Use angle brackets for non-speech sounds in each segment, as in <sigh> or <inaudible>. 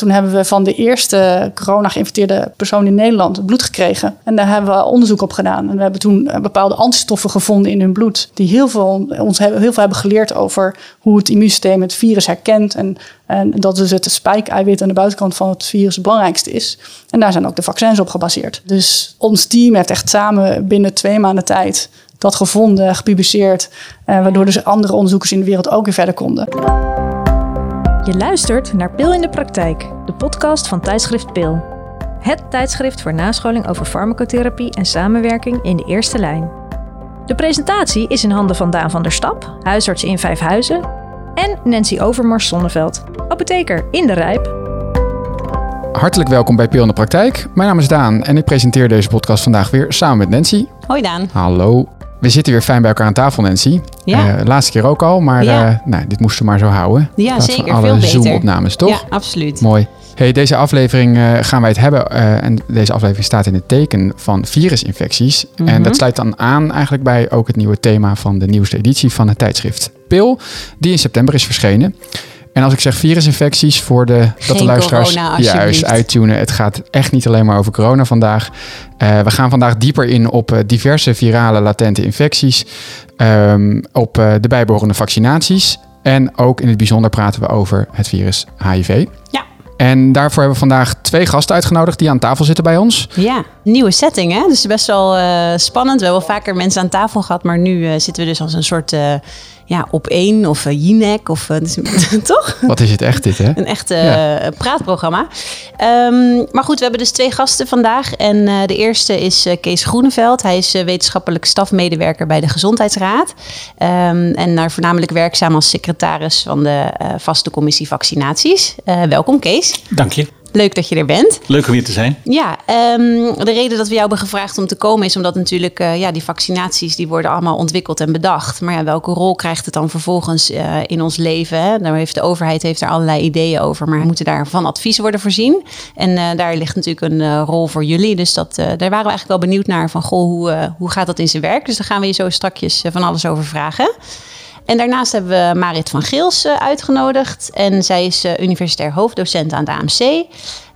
Toen hebben we van de eerste corona-geïnfecteerde persoon in Nederland bloed gekregen. En daar hebben we onderzoek op gedaan. En we hebben toen bepaalde antistoffen gevonden in hun bloed. Die heel veel, ons heel veel hebben geleerd over hoe het immuunsysteem het virus herkent. En, en dat dus het spike-eiwit aan de buitenkant van het virus het belangrijkste is. En daar zijn ook de vaccins op gebaseerd. Dus ons team heeft echt samen binnen twee maanden tijd dat gevonden, gepubliceerd. Eh, waardoor dus andere onderzoekers in de wereld ook weer verder konden. Je luistert naar Pil in de Praktijk, de podcast van tijdschrift Pil. Het tijdschrift voor nascholing over farmacotherapie en samenwerking in de eerste lijn. De presentatie is in handen van Daan van der Stap, huisarts in Vijfhuizen, en Nancy Overmars Zonneveld, apotheker in de Rijp. Hartelijk welkom bij Pil in de Praktijk. Mijn naam is Daan en ik presenteer deze podcast vandaag weer samen met Nancy. Hoi Daan. Hallo. We zitten weer fijn bij elkaar aan tafel, Nancy. Ja. Uh, laatste keer ook al, maar Ja. eh, nou, dit moesten we maar zo houden. Ja, zeker. Alle Veel. Zoom-opnames, toch? Ja, absoluut. Mooi. Hey, deze aflevering eh, gaan wij het hebben. eh, en deze aflevering staat in het teken van virusinfecties. Mhm. En dat sluit dan aan eigenlijk bij ook het nieuwe thema van de nieuwste editie van het tijdschrift Pil, die in september is verschenen. En als ik zeg virusinfecties, voor de, dat de luisteraars corona, juist uittunen. Het gaat echt niet alleen maar over corona vandaag. Eh, we gaan vandaag dieper in op eh, diverse virale latente infecties. ehm, op eh, de bijbehorende vaccinaties. En ook in het bijzonder praten we over het virus HIV. Ja. En daarvoor hebben we vandaag twee gasten uitgenodigd die aan tafel zitten bij ons. Ja, nieuwe setting hè. Dus best wel spannend. We hebben wel vaker mensen aan tafel gehad, maar nu zitten we dus als een soort ja, op één of uh, Jinek of eh, dus- <laughs> toch? Wat is het echt dit, hè? Een echte Ja. eh, praatprogramma. Ehm, maar goed, we hebben dus twee gasten vandaag. En eh, de eerste is eh, Kees Groeneveld. Hij is eh, wetenschappelijk stafmedewerker bij de Gezondheidsraad. Ehm, en daar voornamelijk werkzaam als secretaris van de eh, vaste commissie vaccinaties. Eh, welkom Kees. Dank je. Leuk dat je er bent. Leuk om hier te zijn. Ja, ehm, de reden dat we jou hebben gevraagd om te komen is omdat natuurlijk eh, ja, die vaccinaties die worden allemaal ontwikkeld en bedacht. Maar ja, welke rol krijgt het dan vervolgens eh, in ons leven? Hè? Daar heeft de overheid heeft er allerlei ideeën over, maar moeten daar van advies worden voorzien? En eh, daar ligt natuurlijk een rol voor jullie. Dus dat, daar waren we eigenlijk wel benieuwd naar van goh, hoe, hoe gaat dat in zijn werk? Dus daar gaan we je zo strakjes van alles over vragen. En daarnaast hebben we Marit van Geels eh, uitgenodigd. En zij is eh, universitair hoofddocent aan de AMC.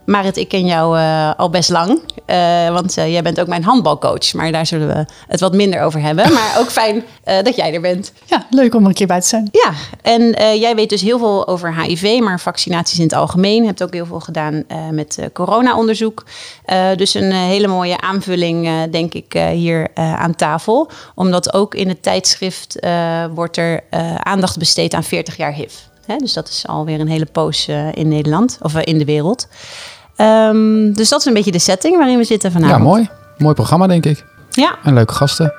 Marit, ik ken jou eh, al best lang. eh, want eh, jij bent ook mijn handbalcoach. Maar daar zullen we het wat minder over hebben. <laughs> Maar ook fijn dat jij er bent. Ja, leuk om er een keer bij te zijn. Ja, en jij weet dus heel veel over HIV, maar vaccinaties in het algemeen. Je hebt ook heel veel gedaan met corona-onderzoek. Dus een hele mooie aanvulling, denk ik, hier aan tafel. Omdat ook in het tijdschrift wordt er aandacht besteed aan 40 jaar HIV. Hè, dus dat is alweer een hele poos eh, in Nederland, of eh, in de wereld. Ehm, dus dat is een beetje de setting waarin we zitten vanavond. Ja, mooi. Mooi programma, denk ik. Ja, En leuke gasten.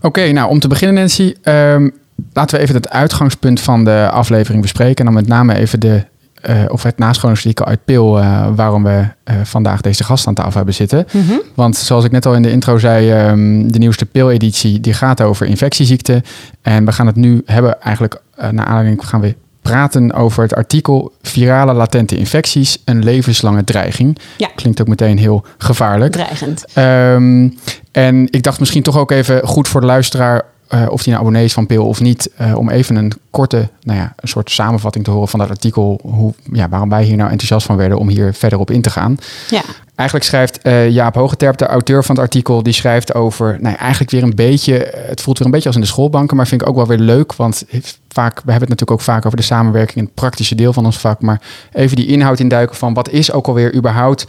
Oké, nou om te beginnen Nancy, ehm, laten we even het uitgangspunt van de aflevering bespreken. En dan met name even de, eh, of het nascholingsartikel uit Pil, eh, waarom we eh, vandaag deze gast aan tafel hebben zitten. Mhm. Want zoals ik net al in de intro zei, ehm, de nieuwste Pil-editie die gaat over infectieziekten. En we gaan het nu hebben eigenlijk, naar aanleiding gaan we praten over het artikel Virale latente infecties, een levenslange dreiging. Ja. Klinkt ook meteen heel gevaarlijk. dreigend. Ehm, en ik dacht misschien toch ook even goed voor de luisteraar, eh, of die nou abonnee is van Pil of niet, eh, om even een korte, nou ja, een soort samenvatting te horen van dat artikel, hoe, ja, waarom wij hier nou enthousiast van werden om hier verder op in te gaan. Ja, Eigenlijk schrijft eh, Jaap Hogeterp, de auteur van het artikel, die schrijft over, nou ja, eigenlijk weer een beetje, het voelt weer een beetje als in de schoolbanken, maar vind ik ook wel weer leuk, want vaak, we hebben het natuurlijk ook vaak over de samenwerking in het praktische deel van ons vak, maar even die inhoud induiken van wat is ook alweer überhaupt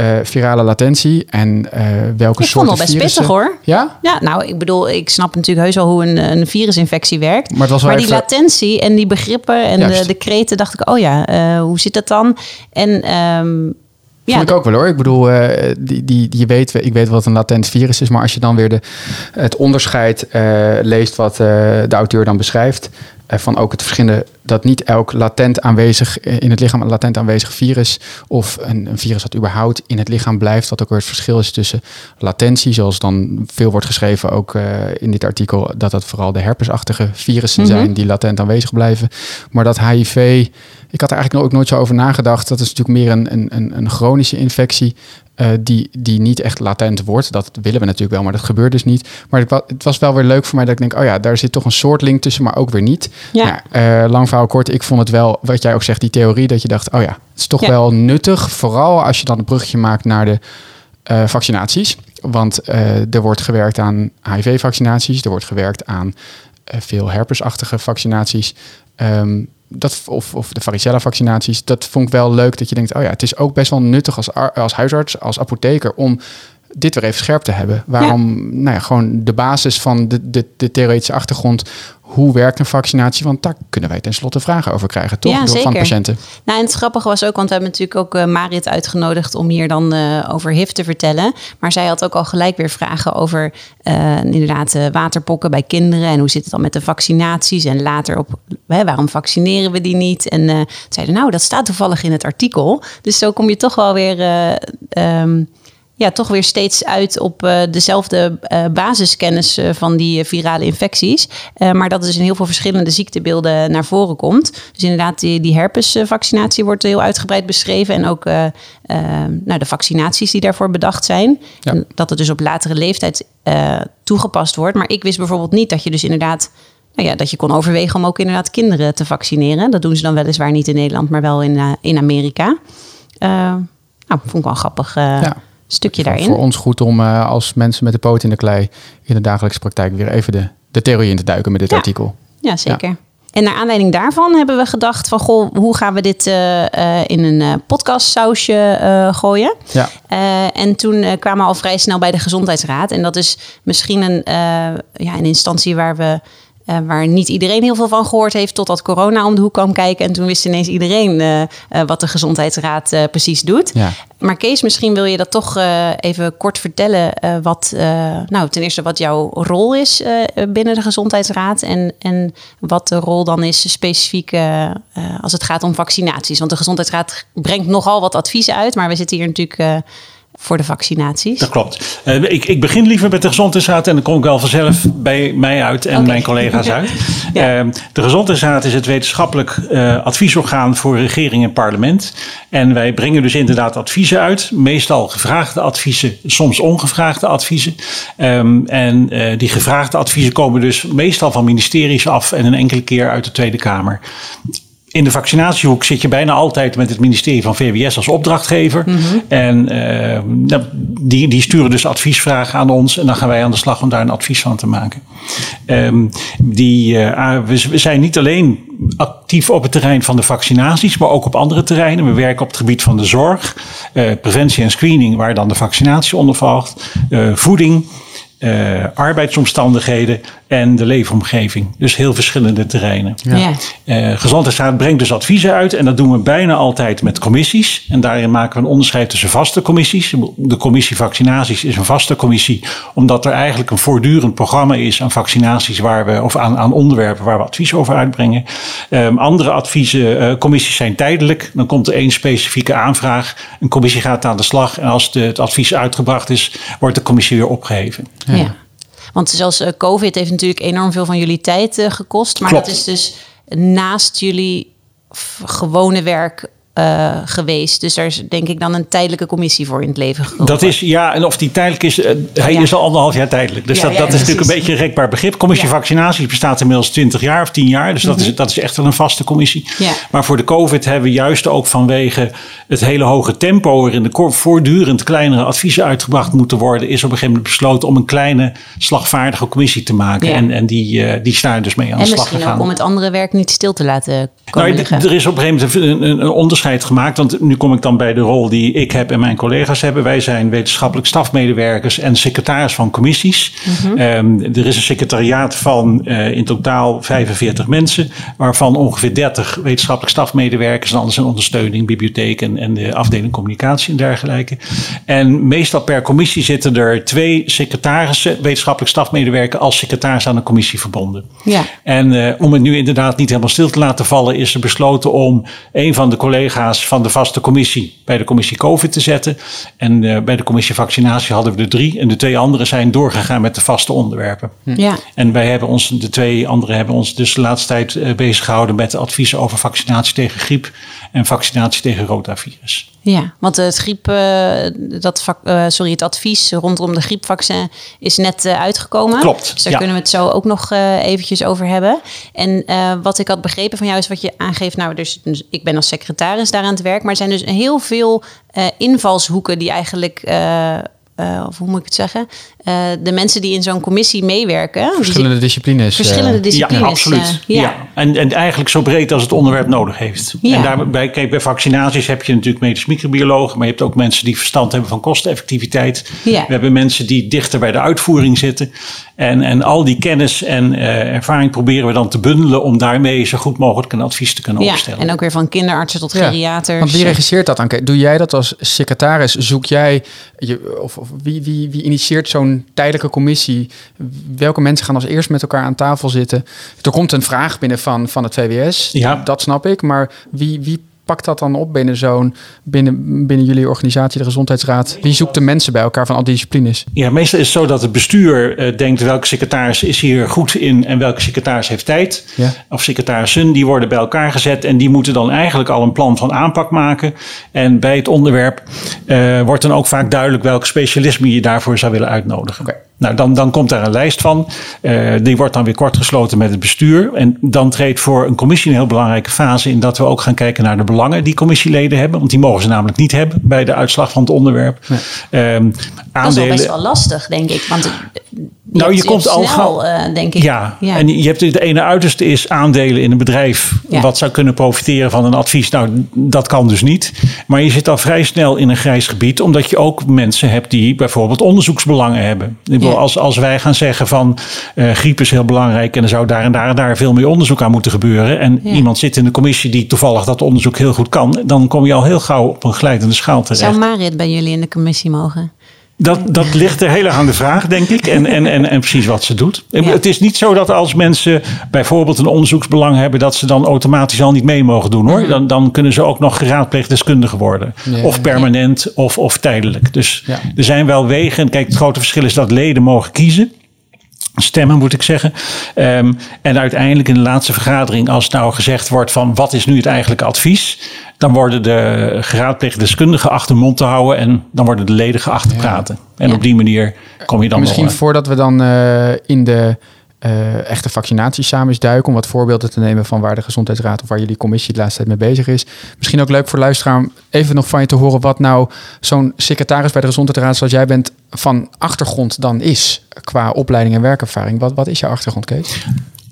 eh, virale latentie en eh welke ik vond soorten het best pittig hoor. Ja? Ja, nou, ik bedoel, ik snap natuurlijk heus wel hoe een, een virusinfectie werkt. Maar het was Maar die even- latentie en die begrippen en de, Juist. de kreten, dacht ik, oh ja, eh, hoe zit dat dan? En ehm, ja, Vond ik ook wel hoor. Ik bedoel, die, die, je weet, ik weet wat een latent virus is, maar als je dan weer de, het onderscheid leest wat de auteur dan beschrijft, van ook het verschillende, dat niet elk latent aanwezig eh, in het lichaam, een latent aanwezig virus of een, een virus dat überhaupt in het lichaam blijft, wat ook weer het verschil is tussen latentie, zoals dan veel wordt geschreven ook eh, in dit artikel, dat dat vooral de herpesachtige virussen Mhm. zijn die latent aanwezig blijven. Maar dat HIV, ik had er eigenlijk ook nooit zo over nagedacht. Dat is natuurlijk meer een, een, een chronische infectie. Eh, die, die niet echt latent wordt. Dat willen we natuurlijk wel, maar dat gebeurt dus niet. Maar het, wa- het was wel weer leuk voor mij dat ik denk, oh ja, daar zit toch een soort link tussen, maar ook weer niet. Ja. Nou eh, lang verhaal kort, ik vond het wel, wat jij ook zegt, die theorie, dat je dacht, oh ja, het is toch Ja. wel nuttig. Vooral als je dan een bruggetje maakt naar de eh, vaccinaties. Want er wordt gewerkt aan HIV-vaccinaties, er wordt gewerkt aan veel herpesachtige vaccinaties. Ehm, dat, of, of de varicella-vaccinaties. Dat vond ik wel leuk dat je denkt, oh ja, het is ook best wel nuttig als, als huisarts, als apotheker om dit weer even scherp te hebben. Waarom, nou ja, gewoon de basis van de, de, de theoretische achtergrond. Hoe werkt een vaccinatie? Want daar kunnen wij tenslotte vragen over krijgen, toch? Ja, Door- Van patiënten. Nou, en het grappige was ook, want we hebben natuurlijk ook eh, Marit uitgenodigd om hier dan eh, over HIV te vertellen. Maar zij had ook al gelijk weer vragen over eh, inderdaad waterpokken bij kinderen. En hoe zit het dan met de vaccinaties? En later op, hè, waarom vaccineren we die niet? En zeiden, nou, dat staat toevallig in het artikel. Dus zo kom je toch wel weer... eh, ehm, ja, toch weer steeds uit op eh, dezelfde eh, basiskennis eh, van die virale infecties. Maar dat dus in heel veel verschillende ziektebeelden naar voren komt. Dus inderdaad, die, die herpesvaccinatie wordt heel uitgebreid beschreven. En ook nou, de vaccinaties die daarvoor bedacht zijn. Ja. Dat het dus op latere leeftijd toegepast wordt. Maar ik wist bijvoorbeeld niet dat je dus inderdaad... Nou ja, dat je kon overwegen om ook inderdaad kinderen te vaccineren. Dat doen ze dan weliswaar niet in Nederland, maar wel in, in Amerika. Nou, vond ik wel grappig Ja. Stukje daarin. Voor ons goed om eh, als mensen met de poot in de klei in de dagelijkse praktijk weer even de, de theorie in te duiken met dit Ja. artikel. Ja, zeker. En naar aanleiding daarvan hebben we gedacht van... Goh, hoe gaan we dit eh, eh, in een podcastsausje eh, gooien? Ja. En toen kwamen we al vrij snel bij de Gezondheidsraad. En dat is misschien een, ja, een instantie waar we... eh, waar niet iedereen heel veel van gehoord heeft, totdat corona om de hoek kwam kijken. En toen wist ineens iedereen eh, eh, wat de Gezondheidsraad precies doet. Ja. Maar Kees, misschien wil je dat toch even kort vertellen. wat, nou, ten eerste wat jouw rol is binnen de Gezondheidsraad. En, en wat de rol dan is specifiek als het gaat om vaccinaties. Want de Gezondheidsraad brengt nogal wat adviezen uit. Maar we zitten hier natuurlijk voor de vaccinaties. Dat klopt. Eh, ik, ik begin liever met de Gezondheidsraad en dan kom ik wel vanzelf bij mij uit en mijn collega's <laughs> uit. Ja. Eh, de Gezondheidsraad is het wetenschappelijk eh, adviesorgaan voor regering en parlement. En wij brengen dus inderdaad adviezen uit. Meestal gevraagde adviezen, soms ongevraagde adviezen. Ehm, en eh, die gevraagde adviezen komen dus meestal van ministeries af en een enkele keer uit de Tweede Kamer. In de vaccinatiehoek zit je bijna altijd met het ministerie van VWS als opdrachtgever. En eh, die, die sturen dus adviesvragen aan ons. En dan gaan wij aan de slag om daar een advies van te maken. Ehm, die, eh, we, zijn niet alleen actief op het terrein van de vaccinaties, maar ook op andere terreinen. We werken op het gebied van de zorg, eh, preventie en screening, waar dan de vaccinatie onder valt, voeding. arbeidsomstandigheden en de leefomgeving. Dus heel verschillende terreinen. Ja. Eh, Gezondheidsraad brengt dus adviezen uit en dat doen we bijna altijd met commissies. En daarin maken we een onderscheid tussen vaste commissies. De commissie vaccinaties is een vaste commissie, omdat er eigenlijk een voortdurend programma is aan vaccinaties waar we, of aan, aan onderwerpen waar we advies over uitbrengen. Ehm, andere adviezen, eh, commissies zijn tijdelijk. Dan komt er één specifieke aanvraag. Een commissie gaat aan de slag en als de, het advies uitgebracht is, wordt de commissie weer opgeheven. Ja. Want zelfs eh, COVID heeft natuurlijk enorm veel van jullie tijd eh, gekost. Maar Klopt. dat is dus naast jullie gewone werk eh, geweest. Dus daar is denk ik dan een tijdelijke commissie voor in het leven geroepen. Dat is, ja, en of die tijdelijk is, eh, hij Ja. is al anderhalf jaar tijdelijk. Dus Ja, dat, ja, dat is natuurlijk een beetje een rekbaar begrip. Commissie Ja. vaccinaties bestaat inmiddels 20 jaar of 10 jaar. Dus dat, is, dat is echt wel een vaste commissie. Maar voor de COVID hebben we juist ook vanwege het hele hoge tempo... waarin de voortdurend kleinere adviezen uitgebracht moeten worden... is op een gegeven moment besloten om een kleine slagvaardige commissie te maken. En, en die, eh, die is daar dus mee aan de en slag misschien gegaan. ook om het andere werk niet stil te laten komen Nou, liggen. d- er is op een gegeven moment een, een, een onderscheid gemaakt. Want nu kom ik dan bij de rol die ik heb en mijn collega's hebben. Wij zijn wetenschappelijk stafmedewerkers en secretaris van commissies. Mhm. Ehm, er is een secretariaat van eh, in totaal 45 mensen. Waarvan ongeveer 30 wetenschappelijk stafmedewerkers. En anders een ondersteuning, bibliotheek en, en de afdeling communicatie en dergelijke. En meestal per commissie zitten er twee secretarissen, wetenschappelijk stafmedewerkers, als secretaris aan de commissie verbonden. Ja. En eh, om het nu inderdaad niet helemaal stil te laten vallen, is er besloten om een van de collega's van de vaste commissie bij de commissie COVID te zetten. En eh, bij de commissie vaccinatie hadden we er drie. En de twee anderen zijn doorgegaan met de vaste onderwerpen. Ja. En wij hebben ons, de twee anderen hebben ons dus de laatste tijd eh, bezig gehouden met adviezen over vaccinatie tegen griep en vaccinatie tegen rotavirus. Ja, want het griep, uh, dat uh, sorry, het advies rondom de griepvaccin is net uh, uitgekomen. Klopt. Dus daar ja. kunnen we het zo ook nog eventjes over hebben. En wat ik had begrepen van jou is wat je aangeeft. Nou, dus, dus, ik ben als secretaris daar aan het werk, maar er zijn dus heel veel invalshoeken die eigenlijk uh, of hoe moet ik het zeggen? Uh, de mensen die in zo'n commissie meewerken. Verschillende disciplines. Verschillende uh, disciplines. Ja, absoluut. ja. ja. En, en eigenlijk zo breed als het onderwerp nodig heeft. Ja. En daarbij, kijk, bij vaccinaties heb je natuurlijk medisch microbiologen, maar je hebt ook mensen die verstand hebben van kosteneffectiviteit. Ja. We hebben mensen die dichter bij de uitvoering zitten. En, en al die kennis en ervaring proberen we dan te bundelen om daarmee zo goed mogelijk een advies te kunnen ja, opstellen. En ook weer van kinderartsen tot geriaters. Want wie regisseert dat dan? Doe jij dat als secretaris? Zoek jij, je, of, of wie, wie, wie initieert zo'n tijdelijke commissie? Welke mensen gaan als eerst met elkaar aan tafel zitten? Er komt een vraag binnen van, van het VWS, ja. dat snap ik. Maar wie, wie pakt dat dan op binnen zo'n binnen, binnen jullie organisatie, de Gezondheidsraad? Wie zoekt de mensen bij elkaar van al die disciplines? Ja, meestal is het zo dat het bestuur uh, denkt welke secretaris is hier goed in en welke secretaris heeft tijd. Ja. Of secretarissen, die worden bij elkaar gezet en die moeten dan eigenlijk al een plan van aanpak maken. En bij het onderwerp uh, wordt dan ook vaak duidelijk welk specialisme je daarvoor zou willen uitnodigen. Okay. Nou, dan, dan komt daar een lijst van. Uh, die wordt dan weer kort gesloten met het bestuur. En dan treedt voor een commissie een heel belangrijke fase in dat we ook gaan kijken naar de belangen die commissieleden hebben. Want die mogen ze namelijk niet hebben bij de uitslag van het onderwerp. Nee. Um, dat is wel best wel lastig, denk ik. Want je nou, je komt al snel, gauw. Uh, denk ik. Ja, ja. en je hebt de ene uiterste is aandelen in een bedrijf Ja. wat zou kunnen profiteren van een advies. Nou, dat kan dus niet. Maar je zit al vrij snel in een grijs gebied, omdat je ook mensen hebt die bijvoorbeeld onderzoeksbelangen hebben. Ik bedoel, Ja. als, als wij gaan zeggen van eh, griep is heel belangrijk en er zou daar en daar en daar veel meer onderzoek aan moeten gebeuren. En iemand zit in de commissie die toevallig dat onderzoek heel goed kan, dan kom je al heel gauw op een glijdende schaal terecht. Zou Marit bij jullie in de commissie mogen? Dat, dat ligt er heel erg aan de vraag, denk ik. En, en, en, en precies wat ze doet. Ja. Het is niet zo dat als mensen bijvoorbeeld een onderzoeksbelang hebben, dat ze dan automatisch al niet mee mogen doen hoor. Dan, dan kunnen ze ook nog geraadpleegd deskundige worden. Of permanent of, of tijdelijk. Dus Ja. er zijn wel wegen. Kijk, het grote verschil is dat leden mogen kiezen. Stemmen moet ik zeggen. Ehm, en uiteindelijk in de laatste vergadering, als nou gezegd wordt van wat is nu het eigenlijke advies, dan worden de geraadpleegde deskundigen achter mond te houden en dan worden de leden geacht te praten. En Ja. op die manier kom je dan Misschien voordat we dan eh, in de eh, echte vaccinaties samen eens duiken, om wat voorbeelden te nemen van waar de Gezondheidsraad of waar jullie commissie de laatste tijd mee bezig is. Misschien ook leuk voor luisteraar om even nog van je te horen wat nou zo'n secretaris bij de Gezondheidsraad zoals jij bent van achtergrond dan is qua opleiding en werkervaring. Wat, wat is jouw achtergrond, Kees?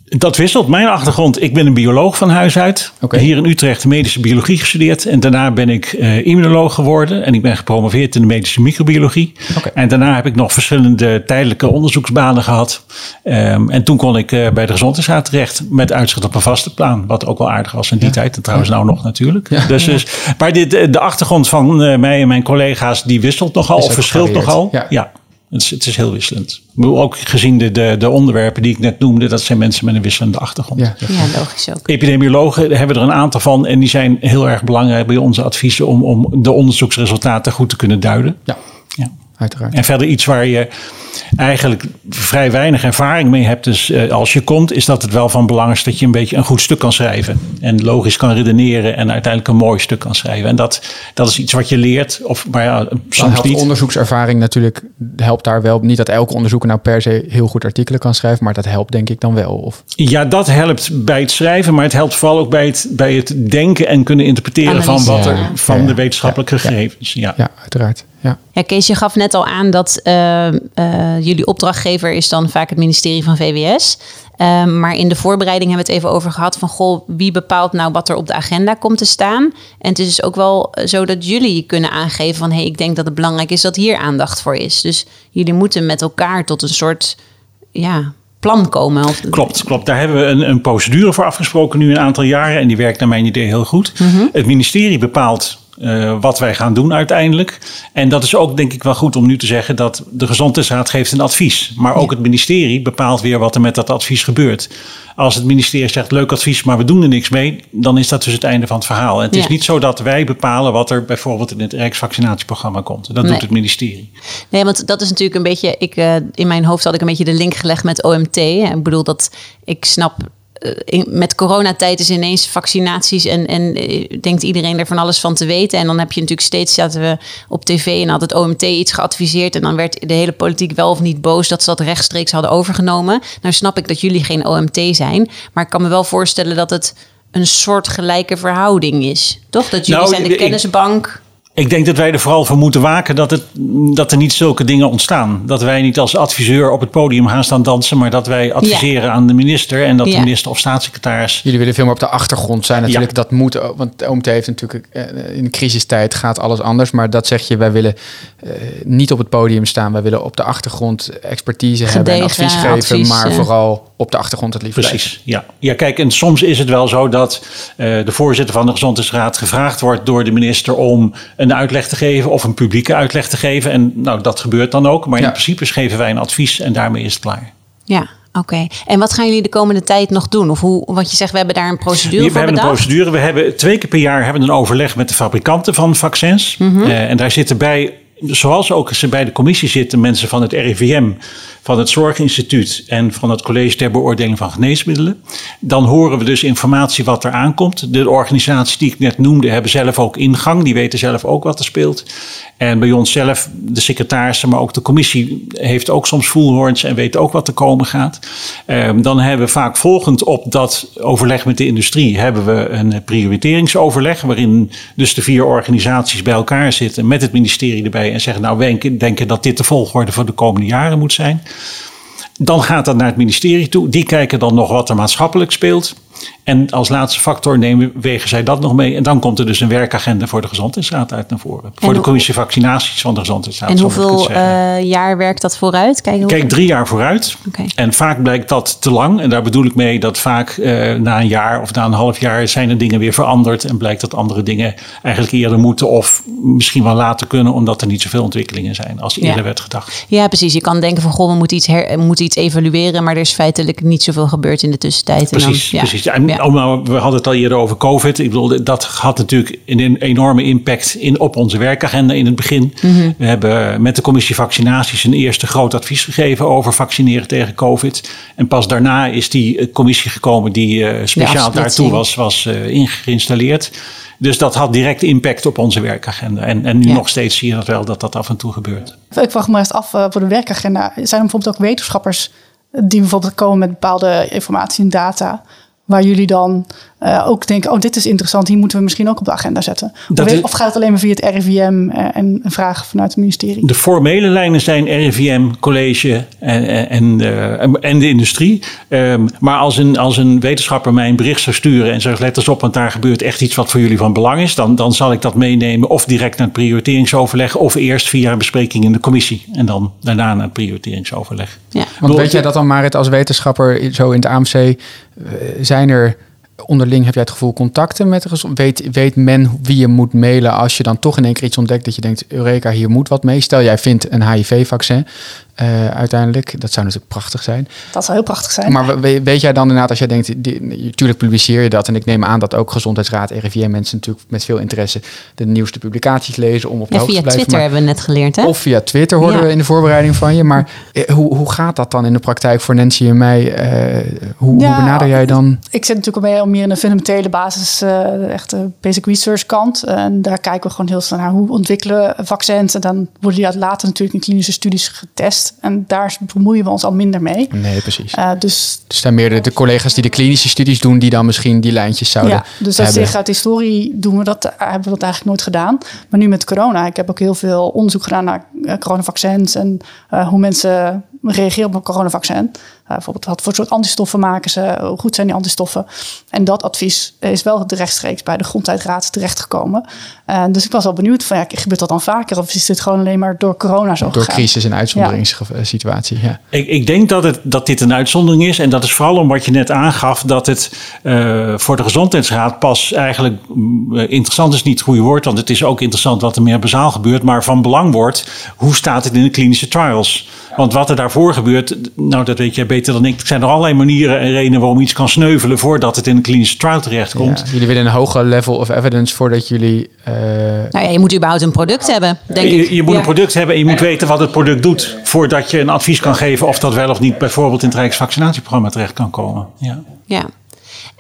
Dat wisselt. Mijn achtergrond, ik ben een bioloog van huis uit. Hier in Utrecht medische biologie gestudeerd. En daarna ben ik eh, immunoloog geworden. En ik ben gepromoveerd in de medische microbiologie. En daarna heb ik nog verschillende tijdelijke onderzoeksbanen gehad. Ehm, en toen kon ik eh, bij de Gezondheidsraad terecht met uitzicht op een vaste plan. Wat ook wel aardig was in die tijd. En trouwens nou nog natuurlijk. Ja. Dus, dus, maar dit, eh, de achtergrond van mij en mijn collega's die wisselt nogal. Is Of verschilt nogal. Ja. Het is, het is heel wisselend. Ook gezien de, de, de onderwerpen die ik net noemde, dat zijn mensen met een wisselende achtergrond. Ja, Ja, logisch ook. Epidemiologen hebben er een aantal van en die zijn heel erg belangrijk bij onze adviezen om, om de onderzoeksresultaten goed te kunnen duiden. ja, Ja. Uiteraard. En verder iets waar je eigenlijk vrij weinig ervaring mee hebt. Dus als je komt, is dat het wel van belang is dat je een beetje een goed stuk kan schrijven. En logisch kan redeneren en uiteindelijk een mooi stuk kan schrijven. En dat, dat is iets wat je leert. Of, maar ja, soms helpt niet. onderzoekservaring natuurlijk, helpt daar wel. Niet dat elke onderzoeker nou per se heel goed artikelen kan schrijven, maar dat helpt denk ik dan wel. Of, Ja, dat helpt bij het schrijven, maar het helpt vooral ook bij het, bij het denken en kunnen interpreteren van wat er van Ja, ja. de wetenschappelijke Ja, ja. gegevens. Ja. ja, uiteraard. Ja. Ja, Kees, je gaf net al aan dat eh, eh, jullie opdrachtgever is dan vaak het ministerie van VWS. Eh, maar in de voorbereiding hebben we het even over gehad van goh, wie bepaalt nou wat er op de agenda komt te staan. En het is dus ook wel zo dat jullie kunnen aangeven van hé, hey, ik denk dat het belangrijk is dat hier aandacht voor is. Dus jullie moeten met elkaar tot een soort ja, plan komen. Of, Klopt, klopt. Daar hebben we een, een procedure voor afgesproken nu een aantal jaren. En die werkt naar mijn idee heel goed. Het ministerie bepaalt eh, wat wij gaan doen uiteindelijk. En dat is ook denk ik wel goed om nu te zeggen dat de Gezondheidsraad geeft een advies. Maar ook het ministerie bepaalt weer wat er met dat advies gebeurt. Als het ministerie zegt leuk advies, maar we doen er niks mee, dan is dat dus het einde van het verhaal. En het is niet zo dat wij bepalen wat er bijvoorbeeld in het Rijksvaccinatieprogramma komt. Dat Nee. doet het ministerie. Nee, want dat is natuurlijk een beetje. Ik, eh, in mijn hoofd had ik een beetje de link gelegd met OMT. Ik bedoel dat ik snap in, met coronatijd is ineens vaccinaties en, en eh, denkt iedereen er van alles van te weten. En dan heb je natuurlijk steeds, zaten we op tv en had het OMT iets geadviseerd. En dan werd de hele politiek wel of niet boos dat ze dat rechtstreeks hadden overgenomen. Nou snap ik dat jullie geen OMT zijn. Maar ik kan me wel voorstellen dat het een soort gelijke verhouding is. Toch? Dat jullie Nou, zijn de kennisbank. Ik denk dat wij er vooral voor moeten waken dat, het, dat er niet zulke dingen ontstaan. Dat wij niet als adviseur op het podium gaan staan dansen, maar dat wij adviseren aan de minister en dat Ja. de minister of staatssecretaris. Jullie willen veel meer op de achtergrond zijn natuurlijk. Dat moet, ook, want de OMT heeft natuurlijk eh, in de crisistijd gaat alles anders. Maar dat zeg je, wij willen eh, niet op het podium staan. Wij willen op de achtergrond expertise hebben en advies geven. advies, maar vooral op de achtergrond het liefst blijven. Precies, ja. Ja, kijk, en soms is het wel zo dat eh, de voorzitter van de Gezondheidsraad gevraagd wordt door de minister om een uitleg te geven of een publieke uitleg te geven. En nou, dat gebeurt dan ook. Maar Ja. in principe geven wij een advies en daarmee is het klaar. Ja, oké. En wat gaan jullie de komende tijd nog doen? Of hoe, want je zegt, we hebben daar een procedure We voor hebben een procedure. We hebben twee keer per jaar hebben we een overleg met de fabrikanten van vaccins. Mhm. Eh, en daar zitten bij, zoals ook ze bij de commissie zitten, mensen van het RIVM, van het Zorginstituut en van het College ter Beoordeling van Geneesmiddelen. Dan horen we dus informatie wat er aankomt. De organisaties die ik net noemde hebben zelf ook ingang. Die weten zelf ook wat er speelt. En bij ons zelf, de secretarissen, maar ook de commissie heeft ook soms voelhoorns en weet ook wat er komen gaat. Ehm, dan hebben we vaak volgend op dat overleg met de industrie hebben we een prioriteringsoverleg. Waarin dus de vier organisaties bij elkaar zitten met het ministerie erbij en zeggen nou wij denken dat dit de volgorde voor de komende jaren moet zijn. Dan gaat dat naar het ministerie toe. Die kijken dan nog wat er maatschappelijk speelt. En als laatste factor nemen, wegen zij dat nog mee. En dan komt er dus een werkagenda voor de Gezondheidsraad uit naar voren. voor de commissie vaccinaties van de Gezondheidsraad. En hoeveel eh, jaar werkt dat vooruit? Kijk, hoe- Kijk, drie jaar vooruit. En vaak blijkt dat te lang. En daar bedoel ik mee dat vaak eh, na een jaar of na een half jaar zijn er dingen weer veranderd. En blijkt dat andere dingen eigenlijk eerder moeten of misschien wel later kunnen. Omdat er niet zoveel ontwikkelingen zijn als eerder Ja. werd gedacht. Ja, precies. Je kan denken van, goh, we moeten iets, her, moeten iets evalueren. Maar er is feitelijk niet zoveel gebeurd in de tussentijd. En dan- Precies, ja. precies. En, Ja. oh, we hadden het al eerder over COVID. Ik bedoel, dat had natuurlijk een enorme impact in, op onze werkagenda in het begin. Mhm. We hebben met de commissie vaccinaties een eerste groot advies gegeven over vaccineren tegen COVID. En pas daarna is die eh, commissie gekomen die eh, speciaal daartoe was, was eh, in- geïnstalleerd. Dus dat had direct impact op onze werkagenda. En, en nu Ja. nog steeds zie je dat wel dat dat af en toe gebeurt. Ik vraag me echt af voor de werkagenda. Zijn er bijvoorbeeld ook wetenschappers die bijvoorbeeld komen met bepaalde informatie en data. Waar jullie dan eh, ook denken, oh dit is interessant, hier moeten we misschien ook op de agenda zetten. Of, is- of gaat het alleen maar via het RIVM eh, en vragen vanuit het ministerie? De formele lijnen zijn RIVM, college en, en, eh, en, en de industrie. Ehm, maar als een, als een wetenschapper mij een bericht zou sturen en zegt let eens op, want daar gebeurt echt iets wat voor jullie van belang is, dan, dan zal ik dat meenemen of direct naar het prioriteringsoverleg of eerst via een bespreking in de commissie en dan daarna naar het prioriteringsoverleg. Ja. Want weet jij dat dan, Marit, als wetenschapper zo in het AMC, eh, zijn er onderling, heb jij het gevoel, contacten met de gezond? Weet, weet men wie je moet mailen als je dan toch in één keer iets ontdekt dat je denkt, Eureka, hier moet wat mee. Stel, jij vindt een HIV-vaccin eh, uiteindelijk. Dat zou natuurlijk prachtig zijn. Dat zou heel prachtig zijn. Maar we- weet jij dan inderdaad, als jij denkt, die, natuurlijk publiceer je dat. En ik neem aan dat ook Gezondheidsraad, RIVM mensen natuurlijk met veel interesse de nieuwste publicaties lezen om op de Ja, hoogte via te blijven. Twitter Maar- hebben we net geleerd, hè? of via Twitter hoorden Ja. we in de voorbereiding van je. Maar eh, hoe, hoe gaat dat dan in de praktijk voor Nancy en mij? Eh, hoe, Ja, hoe benader jij dan? Ik zit natuurlijk meer, meer in de fundamentele basis, eh echt de basic research kant. En daar kijken we gewoon heel snel naar hoe ontwikkelen we vaccins. En dan worden die later natuurlijk in klinische studies getest. En daar bemoeien we ons al minder mee. Nee, precies. Eh, dus Dus daar meer de, de collega's die de klinische studies doen, die dan misschien die lijntjes zouden ja, dus dat zich uit de historie doen we dat, eh, hebben we dat eigenlijk nooit gedaan. Maar nu met corona, ik heb ook heel veel onderzoek gedaan naar eh, coronavaccins en hoe mensen reageren op een coronavaccin. Eh, bijvoorbeeld wat voor soort antistoffen maken ze, hoe goed zijn die antistoffen. En dat advies is wel rechtstreeks bij de Grondheidsraad terechtgekomen. Eh, dus ik was wel benieuwd van, ja, gebeurt dat dan vaker? Of is dit gewoon alleen maar door corona zo Door gegaan? crisis- en uitzonderingssituatie. Ja. Ik, ik denk dat, het, dat dit een uitzondering is. En dat is vooral om wat je net aangaf. Dat het eh, voor de gezondheidsraad pas eigenlijk eh, interessant is niet het goede woord. Want het is ook interessant wat er meer bazaal gebeurt. Maar van belang wordt, hoe staat het in de klinische trials? Want wat er daarvoor gebeurt, nou dat weet jij beter dan ik. Er zijn er allerlei manieren en redenen waarom iets kan sneuvelen voordat het in een klinische trial terechtkomt. Ja, jullie willen een hoger level of evidence voordat jullie... eh, Nou ja, je moet überhaupt een product hebben, denk ik. Je, je moet Ja. een product hebben en je moet weten wat het product doet. Voordat je een advies kan geven of dat wel of niet bijvoorbeeld in het Rijksvaccinatieprogramma terecht kan komen. Ja. Ja.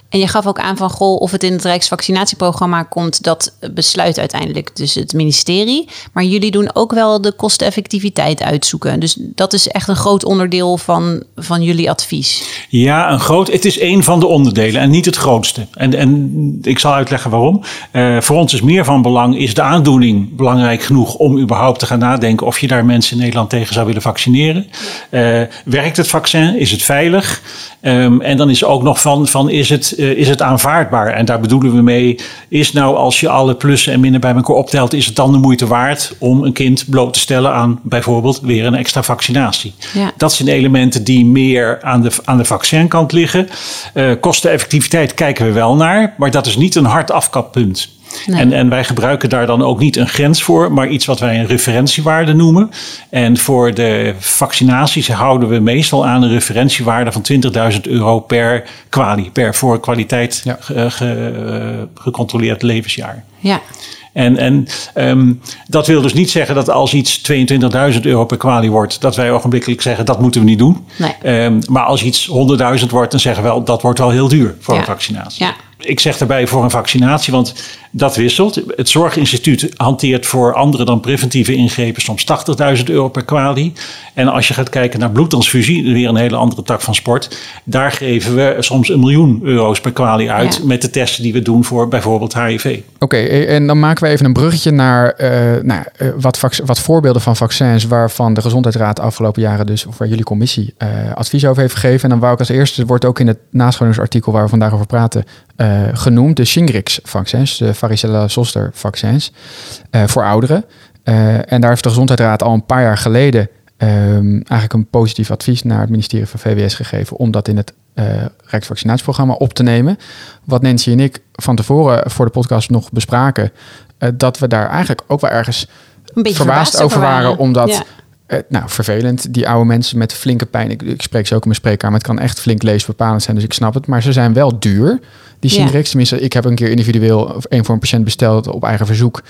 En je gaf ook aan van, goh, of het in het Rijksvaccinatieprogramma komt, dat besluit uiteindelijk dus het ministerie. Maar jullie doen ook wel de kosteneffectiviteit uitzoeken. Dus dat is echt een groot onderdeel van, van jullie advies. Ja, een groot, het is een van de onderdelen en niet het grootste. En, en ik zal uitleggen waarom. Uh, voor ons is meer van belang, is de aandoening belangrijk genoeg om überhaupt te gaan nadenken of je daar mensen in Nederland tegen zou willen vaccineren. Uh, werkt het vaccin? Is het veilig? Um, en dan is ook nog van, van is, het, is het aanvaardbaar? En daar bedoelen we mee, is nou als je alle plussen en minnen bij elkaar optelt, is het dan de moeite waard om een kind bloot te stellen aan bijvoorbeeld weer een extra vaccinatie? Ja. Dat zijn elementen die meer aan de, aan de vaccinkant liggen. Uh, kosteneffectiviteit kijken we wel naar, maar dat is niet een hard afkappunt. Nee. En, en wij gebruiken daar dan ook niet een grens voor, maar iets wat wij een referentiewaarde noemen. En voor de vaccinaties houden we meestal aan een referentiewaarde van 20.000 euro per kwalie, per voor kwaliteit ja. ge, ge, gecontroleerd levensjaar. Ja. En, en um, dat wil dus niet zeggen dat als iets 22.000 euro per kwalie wordt, dat wij ogenblikkelijk zeggen dat moeten we niet doen. Nee. Um, maar als iets 100.000 wordt, dan zeggen we wel dat wordt wel heel duur voor ja. een vaccinatie. Ja. Ik zeg daarbij voor een vaccinatie, want dat wisselt. Het Zorginstituut hanteert voor andere dan preventieve ingrepen soms 80.000 euro per kwalie. En als je gaat kijken naar bloedtransfusie, weer een hele andere tak van sport. Daar geven we soms een miljoen euro's per kwalie uit Ja. met de testen die we doen voor bijvoorbeeld HIV. Oké, en dan maken we even een bruggetje naar eh, nou, uh, wat, vac- wat voorbeelden van vaccins waarvan de Gezondheidsraad de afgelopen jaren dus, of waar jullie commissie uh, advies over heeft gegeven. En dan wou ik als eerste, het wordt ook in het nascholingsartikel waar we vandaag over praten, uh, genoemd, de Shingrix-vaccins, de varicella-zoster-vaccins uh, voor ouderen. Uh, en daar heeft de Gezondheidsraad al een paar jaar geleden um, eigenlijk een positief advies naar het ministerie van VWS gegeven om dat in het Rijksvaccinatieprogramma op te nemen. Wat Nancy en ik van tevoren voor de podcast nog bespraken, dat we daar eigenlijk ook wel ergens verbaasd, verbaasd over waren, waren. omdat. Ja. Uh, nou, vervelend. Die oude mensen met flinke pijn. Ik, ik spreek ze ook in mijn spreekkamer. Het kan echt flink leesbepalend zijn, dus ik snap het. Maar ze zijn wel duur. Die ja. tenminste, ik heb een keer individueel een voor een patiënt besteld op eigen verzoek.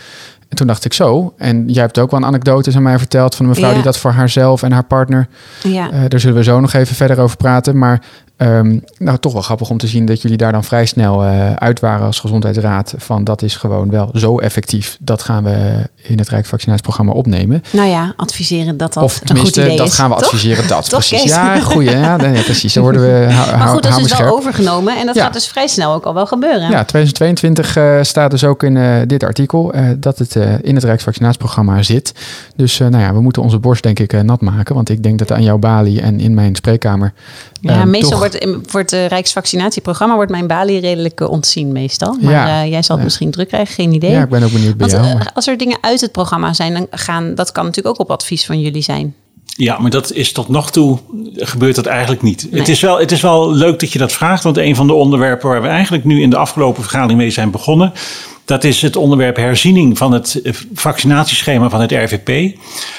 En toen dacht ik zo. En jij hebt ook wel een anekdote aan mij verteld van een mevrouw Ja. die dat voor haarzelf en haar partner. Ja. Uh, daar zullen we zo nog even verder over praten. Maar um, nou, toch wel grappig om te zien dat jullie daar dan vrij snel uh, uit waren als gezondheidsraad. Van dat is gewoon wel zo effectief. Dat gaan we in het Rijksvaccinatieprogramma opnemen. Nou ja, adviseren dat dat of een goed idee dat is. gaan we toch? adviseren. Dat <laughs> Toch, precies. Kees? Ja, goeie. Ja, nee, precies. Dan worden we. <laughs> maar goed, dat is dus wel overgenomen. En dat ja. gaat dus vrij snel ook al wel gebeuren. Ja, 2022 uh, staat dus ook in uh, dit artikel dat het in het Rijksvaccinatieprogramma zit. Dus nou ja, we moeten onze borst denk ik nat maken. Want ik denk dat aan jouw balie en in mijn spreekkamer. Ja, meestal toch... wordt voor het Rijksvaccinatieprogramma wordt mijn balie redelijk uh, ontzien meestal. Maar ja, uh, jij zal het ja. misschien druk krijgen, geen idee. Ja, ik ben ook benieuwd bij Want, jou. Uh, als er dingen uit het programma zijn, dan gaan, dat kan natuurlijk ook op advies van jullie zijn. Ja, maar dat is tot nog toe gebeurt dat eigenlijk niet. Nee. Het, is wel, het is wel leuk dat je dat vraagt, want een van de onderwerpen waar we eigenlijk nu in de afgelopen vergadering mee zijn begonnen, dat is het onderwerp herziening van het vaccinatieschema van het RVP.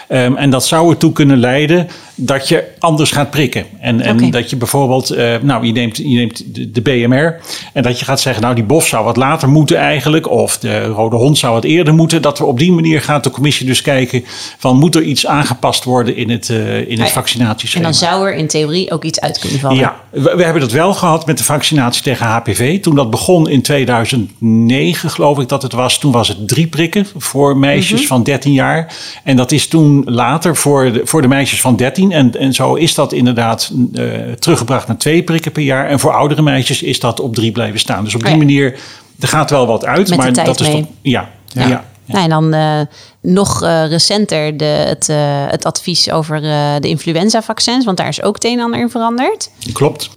Um, en dat zou ertoe kunnen leiden dat je anders gaat prikken. En, en okay. dat je bijvoorbeeld, uh, nou, je neemt, je neemt de, de, BMR. En dat je gaat zeggen, nou, die BOF zou wat later moeten eigenlijk. Of de rode hond zou wat eerder moeten. Dat we op die manier gaat de commissie dus kijken van moet er iets aangepast worden in het, uh, in het vaccinatieschema. En dan zou er in theorie ook iets uit kunnen vallen. Ja, we, we hebben dat wel gehad met de vaccinatie tegen HPV. Toen dat begon in 2009, geloof ik dat het was. Toen was het drie prikken voor meisjes mm -hmm. van 13 jaar. En dat is toen later voor de, voor de meisjes van 13. En, en zo is dat inderdaad uh, teruggebracht naar twee prikken per jaar. En voor oudere meisjes is dat op drie blijven staan. Dus op die oh ja. manier, er gaat wel wat uit. Met maar dat mee. is toch. Ja, ja. ja. Nou, en dan uh, nog uh, recenter de, het, uh, het advies over de influenza-vaccins, want daar is ook het een en ander in veranderd. Klopt.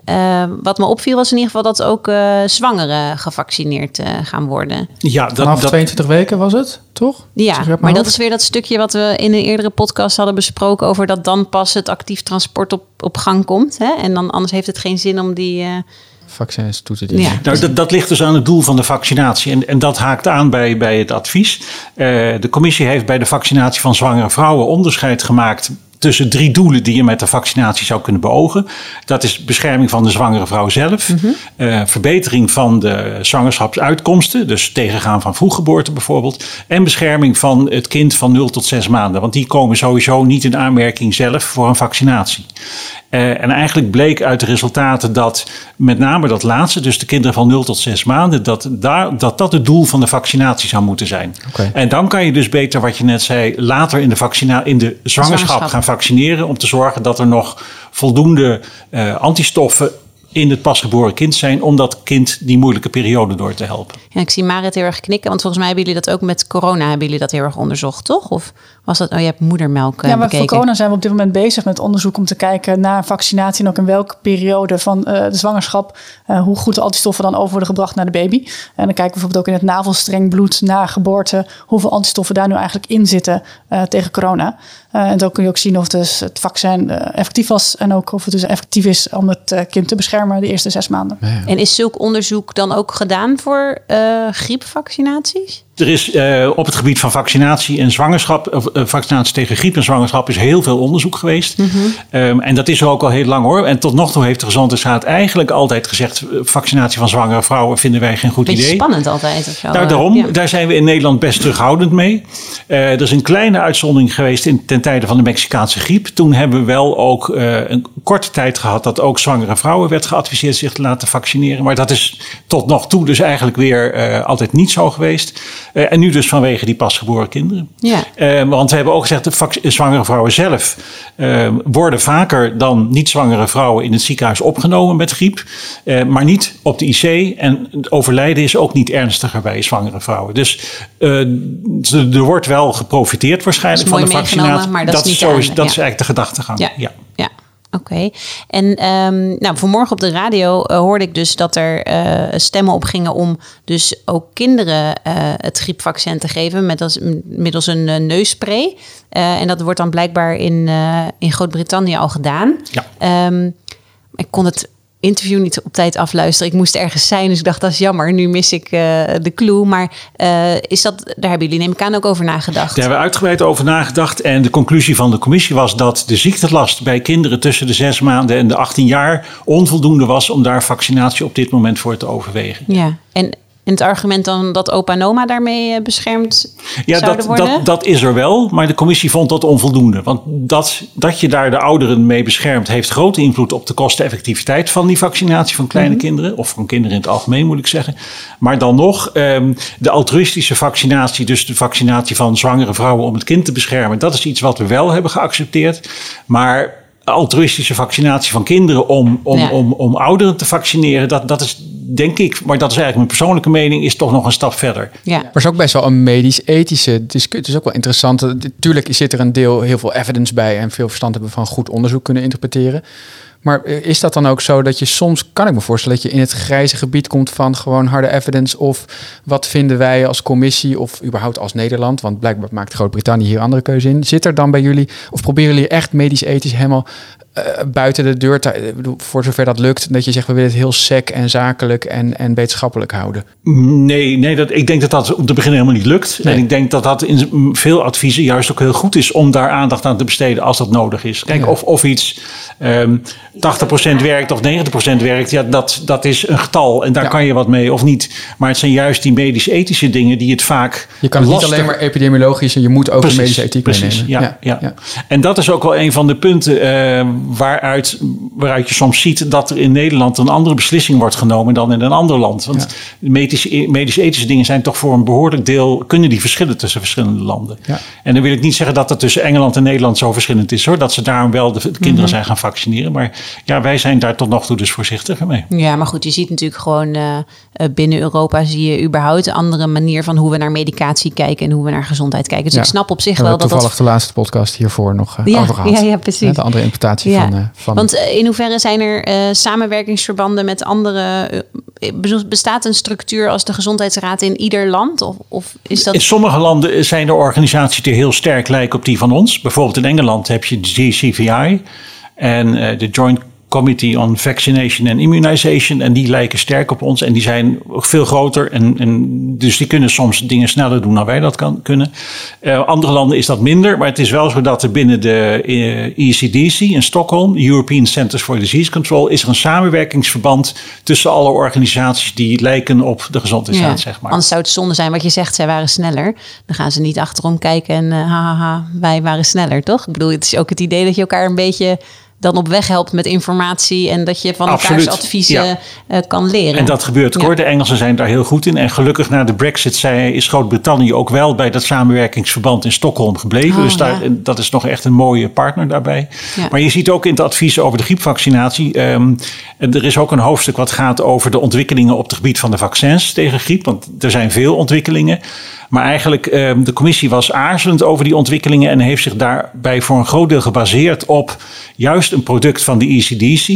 wat me opviel was in ieder geval dat ook zwangeren gevaccineerd gaan worden. Ja, dat, Vanaf dat, 22 weken was het, toch? Ja, maar hoofd? dat is weer dat stukje wat we in een eerdere podcast hadden besproken over dat dan pas het actief transport op, op gang komt. Hè? En dan anders heeft het geen zin om die vaccins toe te dienen. Ja. Nou, dat, dat, ligt dus aan het doel van de vaccinatie. En, en dat haakt aan bij, bij het advies. Uh, de commissie heeft bij de vaccinatie van zwangere vrouwen onderscheid gemaakt tussen drie doelen die je met de vaccinatie zou kunnen beogen. Dat is bescherming van de zwangere vrouw zelf, mm -hmm. uh, verbetering van de zwangerschapsuitkomsten, dus tegengaan van vroeggeboorte bijvoorbeeld, en bescherming van het kind van 0 tot 6 maanden, want die komen sowieso niet in aanmerking zelf voor een vaccinatie. En eigenlijk bleek uit de resultaten dat met name dat laatste, dus de kinderen van 0 tot 6 maanden, dat daar, dat, dat het doel van de vaccinatie zou moeten zijn. Oké. En dan kan je dus beter, wat je net zei, later in de, vaccina in de zwangerschap, Zwangerschap. gaan vaccineren. Om te zorgen dat er nog voldoende eh, antistoffen in het pasgeboren kind zijn. Om dat kind die moeilijke periode door te helpen. Ja, ik zie Marit heel erg knikken, want volgens mij hebben jullie dat ook met corona hebben jullie dat heel erg onderzocht, toch? Of was dat? Oh, je hebt moedermelk eh, Ja, maar voor corona zijn we op dit moment bezig met onderzoek om te kijken naar vaccinatie en ook in welke periode van eh, de zwangerschap eh, hoe goed de antistoffen dan over worden gebracht naar de baby. En dan kijken we bijvoorbeeld ook in het navelstrengbloed na geboorte hoeveel antistoffen daar nu eigenlijk in zitten eh, tegen corona. Eh, en dan kun je ook zien of dus het vaccin eh, effectief was en ook of het dus effectief is om het eh, kind te beschermen de eerste zes maanden. En is zulk onderzoek dan ook gedaan voor eh, griepvaccinaties? Er is eh, op het gebied van vaccinatie en zwangerschap, of eh, vaccinatie tegen griep en zwangerschap, is heel veel onderzoek geweest. Ehm, en dat is er ook al heel lang hoor. En tot nog toe heeft de Gezondheidsraad eigenlijk altijd gezegd: eh, vaccinatie van zwangere vrouwen vinden wij geen goed Beetje idee. spannend altijd. Of zo. Nou, daarom, ja. daar zijn we in Nederland best terughoudend mee. Er is een kleine uitzondering geweest in, ten tijde van de Mexicaanse griep. Toen hebben we wel ook een korte tijd gehad dat ook zwangere vrouwen werd geadviseerd zich te laten vaccineren. Maar dat is tot nog toe dus eigenlijk weer altijd niet zo geweest. Eh, en nu dus vanwege die pasgeboren kinderen. Ja. Eh, want we hebben ook gezegd, de vac- zwangere vrouwen zelf eh, worden vaker dan niet-zwangere vrouwen in het ziekenhuis opgenomen met griep. maar niet op de IC. En het overlijden is ook niet ernstiger bij zwangere vrouwen. Dus er wordt wel geprofiteerd waarschijnlijk Dat van de vaccinatie. maar dat is niet zo dat is eigenlijk de gedachtegang. Ja. ja. Ja, oké. En ehm, nou, vanmorgen op de radio eh, hoorde ik dus dat er eh, stemmen opgingen om dus ook kinderen eh, het griepvaccin te geven met als, middels een neusspray. En dat wordt dan blijkbaar in, in Groot-Brittannië al gedaan. Ja. Ehm, ik kon het interview niet op tijd afluisteren. Ik moest ergens zijn, dus ik dacht dat is jammer. Nu mis ik eh, de clue. Maar eh, is dat, daar hebben jullie neem ik aan ook over nagedacht. Daar hebben we uitgebreid over nagedacht. En de conclusie van de commissie was dat de ziektelast bij kinderen tussen de 6 maanden en de 18 jaar onvoldoende was om daar vaccinatie op dit moment voor te overwegen. Ja, en, en het argument dan dat opa en oma daarmee eh, beschermd Ja, zouden dat, worden? dat, dat is er wel, maar de commissie vond dat onvoldoende. Want dat, dat je daar de ouderen mee beschermt, heeft grote invloed op de kosteneffectiviteit van die vaccinatie van kleine kinderen. Of van kinderen in het algemeen moet ik zeggen. Maar dan nog, ehm, de altruïstische vaccinatie, dus de vaccinatie van zwangere vrouwen om het kind te beschermen, dat is iets wat we wel hebben geaccepteerd. Maar altruïstische vaccinatie van kinderen om, om, Ja. om, om ouderen te vaccineren, dat, dat is denk ik, maar dat is eigenlijk mijn persoonlijke mening, is toch nog een stap verder. Ja. Maar het is ook best wel een medisch-ethische discussie. Het is ook wel interessant. Tuurlijk zit er een deel heel veel evidence bij en veel verstand hebben van goed onderzoek kunnen interpreteren. Maar is dat dan ook zo dat je soms, kan ik me voorstellen, dat je in het grijze gebied komt van gewoon harde evidence of wat vinden wij als commissie of überhaupt als Nederland? Want blijkbaar maakt Groot-Brittannië hier andere keuze in. Zit er dan bij jullie, of proberen jullie echt medisch-ethisch helemaal eh, buiten de deur, bedoel, voor zover dat lukt, dat je zegt we willen het heel sec en zakelijk en, en wetenschappelijk houden? Nee, nee dat, ik denk dat dat om te beginnen helemaal niet lukt. Nee. En ik denk dat dat in veel adviezen juist ook heel goed is om daar aandacht aan te besteden als dat nodig is. Kijk, Ja. of, of iets ehm 80% werkt of 90% werkt, ja, dat, dat is een getal en daar Ja. kan je wat mee of niet. Maar het zijn juist die medisch-ethische dingen die het vaak. Je kan het niet alleen maar epidemiologisch, je moet ook de medische ethiek precies, meenemen. Ja, ja. En dat is ook wel een van de punten eh, waaruit, waaruit je soms ziet dat er in Nederland een andere beslissing wordt genomen dan in een ander land. Want medische, medische-ethische dingen zijn toch voor een behoorlijk deel, kunnen die verschillen tussen verschillende landen. Ja. En dan wil ik niet zeggen dat het tussen Engeland en Nederland zo verschillend is hoor, dat ze daarom wel de, de kinderen Mhm. zijn gaan vaccineren. Maar ja, wij zijn daar tot nog toe dus voorzichtiger mee. Ja, maar goed, je ziet natuurlijk gewoon eh, eh, binnen Europa zie je überhaupt een andere manier van hoe we naar medicatie kijken en hoe we naar gezondheid kijken. Dus Ja. ik snap op zich We wel dat toevallig dat. de laatste podcast hiervoor nog eh, Ja, over gehad. ja, ja, precies. Ja, de andere interpretatie Ja, van, eh, van Want eh, in hoeverre zijn er eh, samenwerkingsverbanden met andere? bestaat een structuur als de gezondheidsraad in ieder land? Of, of is dat. In sommige landen zijn er organisaties die heel sterk lijken op die van ons. Bijvoorbeeld in Engeland heb je de GCVI en de Joint Committee on Vaccination and Immunization. En die lijken sterk op ons en die zijn ook veel groter. En, en dus die kunnen soms dingen sneller doen dan wij dat kan, kunnen. Eh, andere landen is dat minder, maar het is wel zo dat er binnen de eh, ECDC in Stockholm, European Centers for Disease Control, is er een samenwerkingsverband tussen alle organisaties die lijken op de gezondheidsraad, zeg maar. Anders zou het zonde zijn wat je zegt, zij waren sneller. Dan gaan ze niet achterom kijken en uh, haha, wij waren sneller, toch? Ik bedoel, het is ook het idee dat je elkaar een beetje dan op weg helpt met informatie en dat je van Absoluut, elkaars adviezen ja. eh, kan leren. En dat gebeurt Ja. kort. De Engelsen zijn daar heel goed in. En gelukkig na de brexit zei, is Groot-Brittannië ook wel bij dat samenwerkingsverband in Stockholm gebleven. Oh, dus daar, ja. dat is nog echt een mooie partner daarbij. Maar je ziet ook in het advies over de griepvaccinatie. en er is ook een hoofdstuk wat gaat over de ontwikkelingen op het gebied van de vaccins tegen griep. Want er zijn veel ontwikkelingen. Maar eigenlijk, ehm, de commissie was aarzelend over die ontwikkelingen en heeft zich daarbij voor een groot deel gebaseerd op juist een product van de ECDC.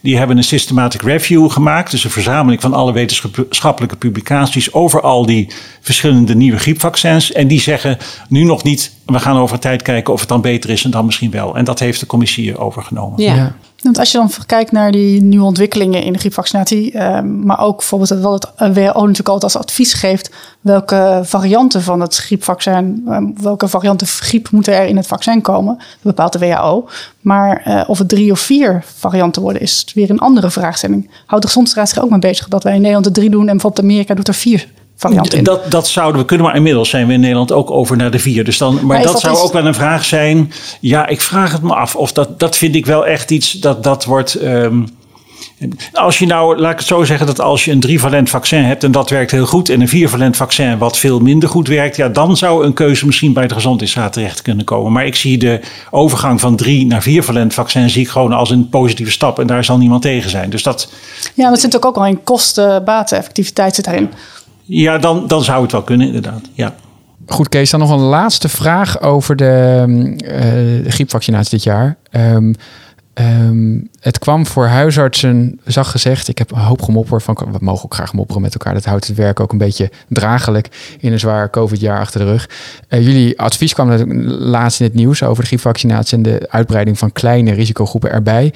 Die hebben een systematic review gemaakt, dus een verzameling van alle wetenschappelijke publicaties over al die verschillende nieuwe griepvaccins. En die zeggen nu nog niet, we gaan over tijd kijken of het dan beter is en dan misschien wel. En dat heeft de commissie overgenomen. ja. Want als je dan kijkt naar die nieuwe ontwikkelingen in de griepvaccinatie, eh, maar ook bijvoorbeeld wat het WHO natuurlijk altijd als advies geeft, welke varianten van het griepvaccin, eh, welke varianten griep moeten er in het vaccin komen, bepaalt de WHO. Maar eh, of het drie of vier varianten worden, is weer een andere vraagstelling. Houdt de Gezondheidsraad zich ook mee bezig dat wij in Nederland er drie doen en bijvoorbeeld Amerika doet er vier in? Dat, dat zouden we kunnen, maar inmiddels zijn we in Nederland ook over naar de vier. Dus dan, maar dat, dat zou ook wel een vraag zijn. Ja, ik vraag het me af. Of dat, dat vind ik wel echt iets dat, dat wordt. ehm, als je nou, laat ik het zo zeggen, dat als je een drivalent vaccin hebt en dat werkt heel goed, en een viervalent vaccin wat veel minder goed werkt, ja, dan zou een keuze misschien bij de gezondheidsraad terecht kunnen komen. Maar ik zie de overgang van drie naar viervalent vaccin zie ik gewoon als een positieve stap en daar zal niemand tegen zijn. Dus dat, Ja, maar het zit ook ook al in kosten, baten, effectiviteit zit daarin. ja, dan, dan zou het wel kunnen, inderdaad. Ja. Goed, Kees, dan nog een laatste vraag over de, mm, eh, griepvaccinatie dit jaar. Ehm, ehm, het kwam voor huisartsen, zag gezegd, ik heb een hoop gemopper van, we mogen ook graag mopperen met elkaar. Dat houdt het werk ook een beetje draaglijk in een zwaar COVID-jaar achter de rug. Eh, jullie advies kwam laatst in het nieuws over de griepvaccinatie en de uitbreiding van kleine risicogroepen erbij.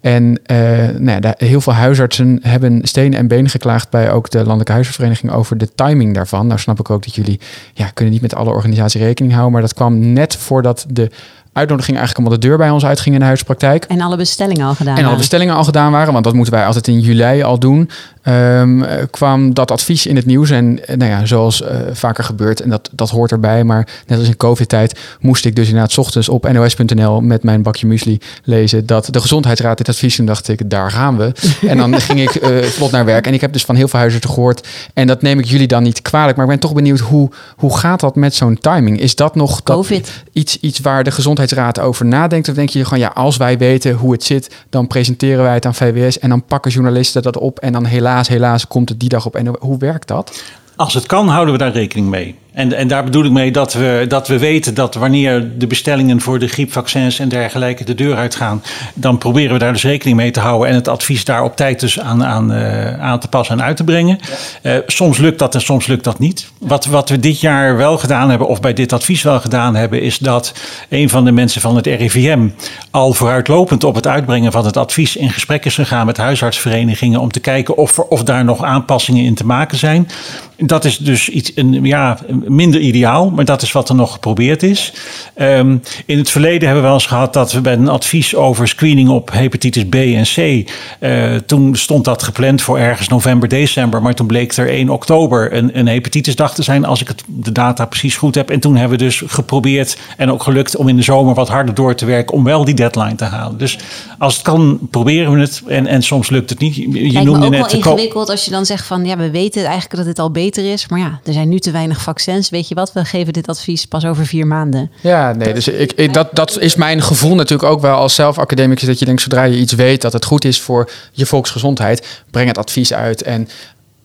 En eh, nou ja, heel veel huisartsen hebben stenen en benen geklaagd bij ook de Landelijke Huisartsvereniging over de timing daarvan. Nou snap ik ook dat jullie ja, kunnen niet met alle organisatie rekening houden, maar dat kwam net voordat de uitnodiging eigenlijk allemaal de deur bij ons uitging in de huispraktijk. En alle bestellingen al gedaan. En alle waren. bestellingen al gedaan waren, want dat moeten wij altijd in juli al doen. ehm, eh, kwam dat advies in het nieuws. En eh, nou ja, zoals eh, vaker gebeurt, en dat, dat hoort erbij. Maar net als in COVID-tijd moest ik dus inderdaad 's ochtends op nos.nl met mijn bakje muesli lezen dat de Gezondheidsraad dit advies. Toen dacht ik, daar gaan we. <laughs> En dan ging ik eh, vlot naar werk. En ik heb dus van heel veel huisartsen gehoord. En dat neem ik jullie dan niet kwalijk. Maar ik ben toch benieuwd, hoe, hoe gaat dat met zo'n timing? Is dat nog dat, Covid. iets, iets waar de Gezondheidsraad over nadenkt? Of denk je gewoon, ja, als wij weten hoe het zit, dan presenteren wij het aan VWS en dan pakken journalisten dat op en dan helaas, helaas komt het die dag op. En hoe werkt dat? Als het kan, houden we daar rekening mee. En, en daar bedoel ik mee dat we, dat we weten dat wanneer de bestellingen voor de griepvaccins en dergelijke de deur uitgaan, dan proberen we daar dus rekening mee te houden en het advies daar op tijd dus aan, aan, eh, aan te passen en uit te brengen. Eh, soms lukt dat en soms lukt dat niet. Wat, wat we dit jaar wel gedaan hebben, of bij dit advies wel gedaan hebben, is dat een van de mensen van het RIVM al vooruitlopend op het uitbrengen van het advies in gesprek is gegaan met huisartsverenigingen om te kijken of, er- of daar nog aanpassingen in te maken zijn. Dat is dus iets een, ja, minder ideaal, maar dat is wat er nog geprobeerd is. Ehm, in het verleden hebben we wel eens gehad dat we bij een advies over screening op hepatitis B en C. eh, toen stond dat gepland voor ergens november, december. Maar toen bleek er 1 oktober een, een hepatitisdag te zijn, als ik het, de data precies goed heb. En toen hebben we dus geprobeerd en ook gelukt om in de zomer wat harder door te werken om wel die deadline te halen. Dus als het kan, proberen we het. En, en soms lukt het niet. Je, je Lijkt me noemde ook net wel ingewikkeld als je dan zegt van ja, we weten eigenlijk dat het al beter is. Maar ja, er zijn nu te weinig vaccins. Weet je wat, we geven dit advies pas over vier maanden. Ja, nee, dus ik, ik, dat, dat is mijn gevoel natuurlijk ook wel als zelfacademicus. Dat je denkt, zodra je iets weet dat het goed is voor je volksgezondheid, breng het advies uit. En,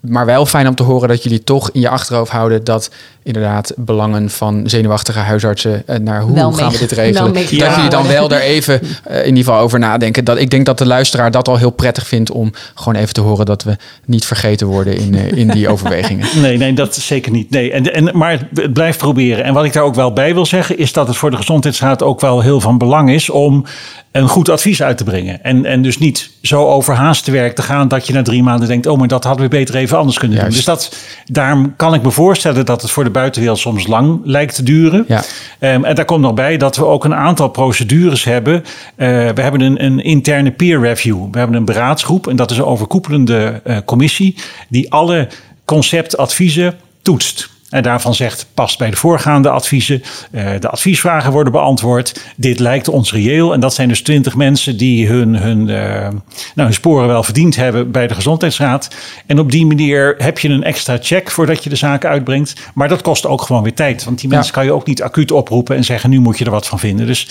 maar wel fijn om te horen dat jullie toch in je achterhoofd houden dat inderdaad belangen van zenuwachtige huisartsen eh, naar hoe, Wel gaan we dit regelen. dat meegenomen jullie dan wel daar even eh, in ieder geval over nadenken. Dat, ik denk dat de luisteraar dat al heel prettig vindt om gewoon even te horen dat we niet vergeten worden in, eh, in die overwegingen. <laughs> Nee, nee, dat zeker niet. Nee. En, en, maar het, het blijft proberen. En wat ik daar ook wel bij wil zeggen, is dat het voor de Gezondheidsraad ook wel heel van belang is om een goed advies uit te brengen. En, en dus niet zo overhaast te werk te gaan dat je na drie maanden denkt: oh, maar dat hadden we beter even anders kunnen Juist. doen. Dus dat, daarom kan ik me voorstellen dat het voor de buitenwereld soms lang lijkt te duren. Ja. Ehm, en daar komt nog bij dat we ook een aantal procedures hebben. Eh, we hebben een, een interne peer review. We hebben een beraadsgroep en dat is een overkoepelende eh, commissie die alle conceptadviezen toetst. En daarvan zegt, past bij de voorgaande adviezen. Uh, de adviesvragen worden beantwoord. Dit lijkt ons reëel. En dat zijn dus twintig mensen die hun, hun, uh, nou, hun sporen wel verdiend hebben bij de Gezondheidsraad. En op die manier heb je een extra check voordat je de zaken uitbrengt. Maar dat kost ook gewoon weer tijd. Want die mensen kan je ook niet acuut oproepen en zeggen, nu moet je er wat van vinden. Dus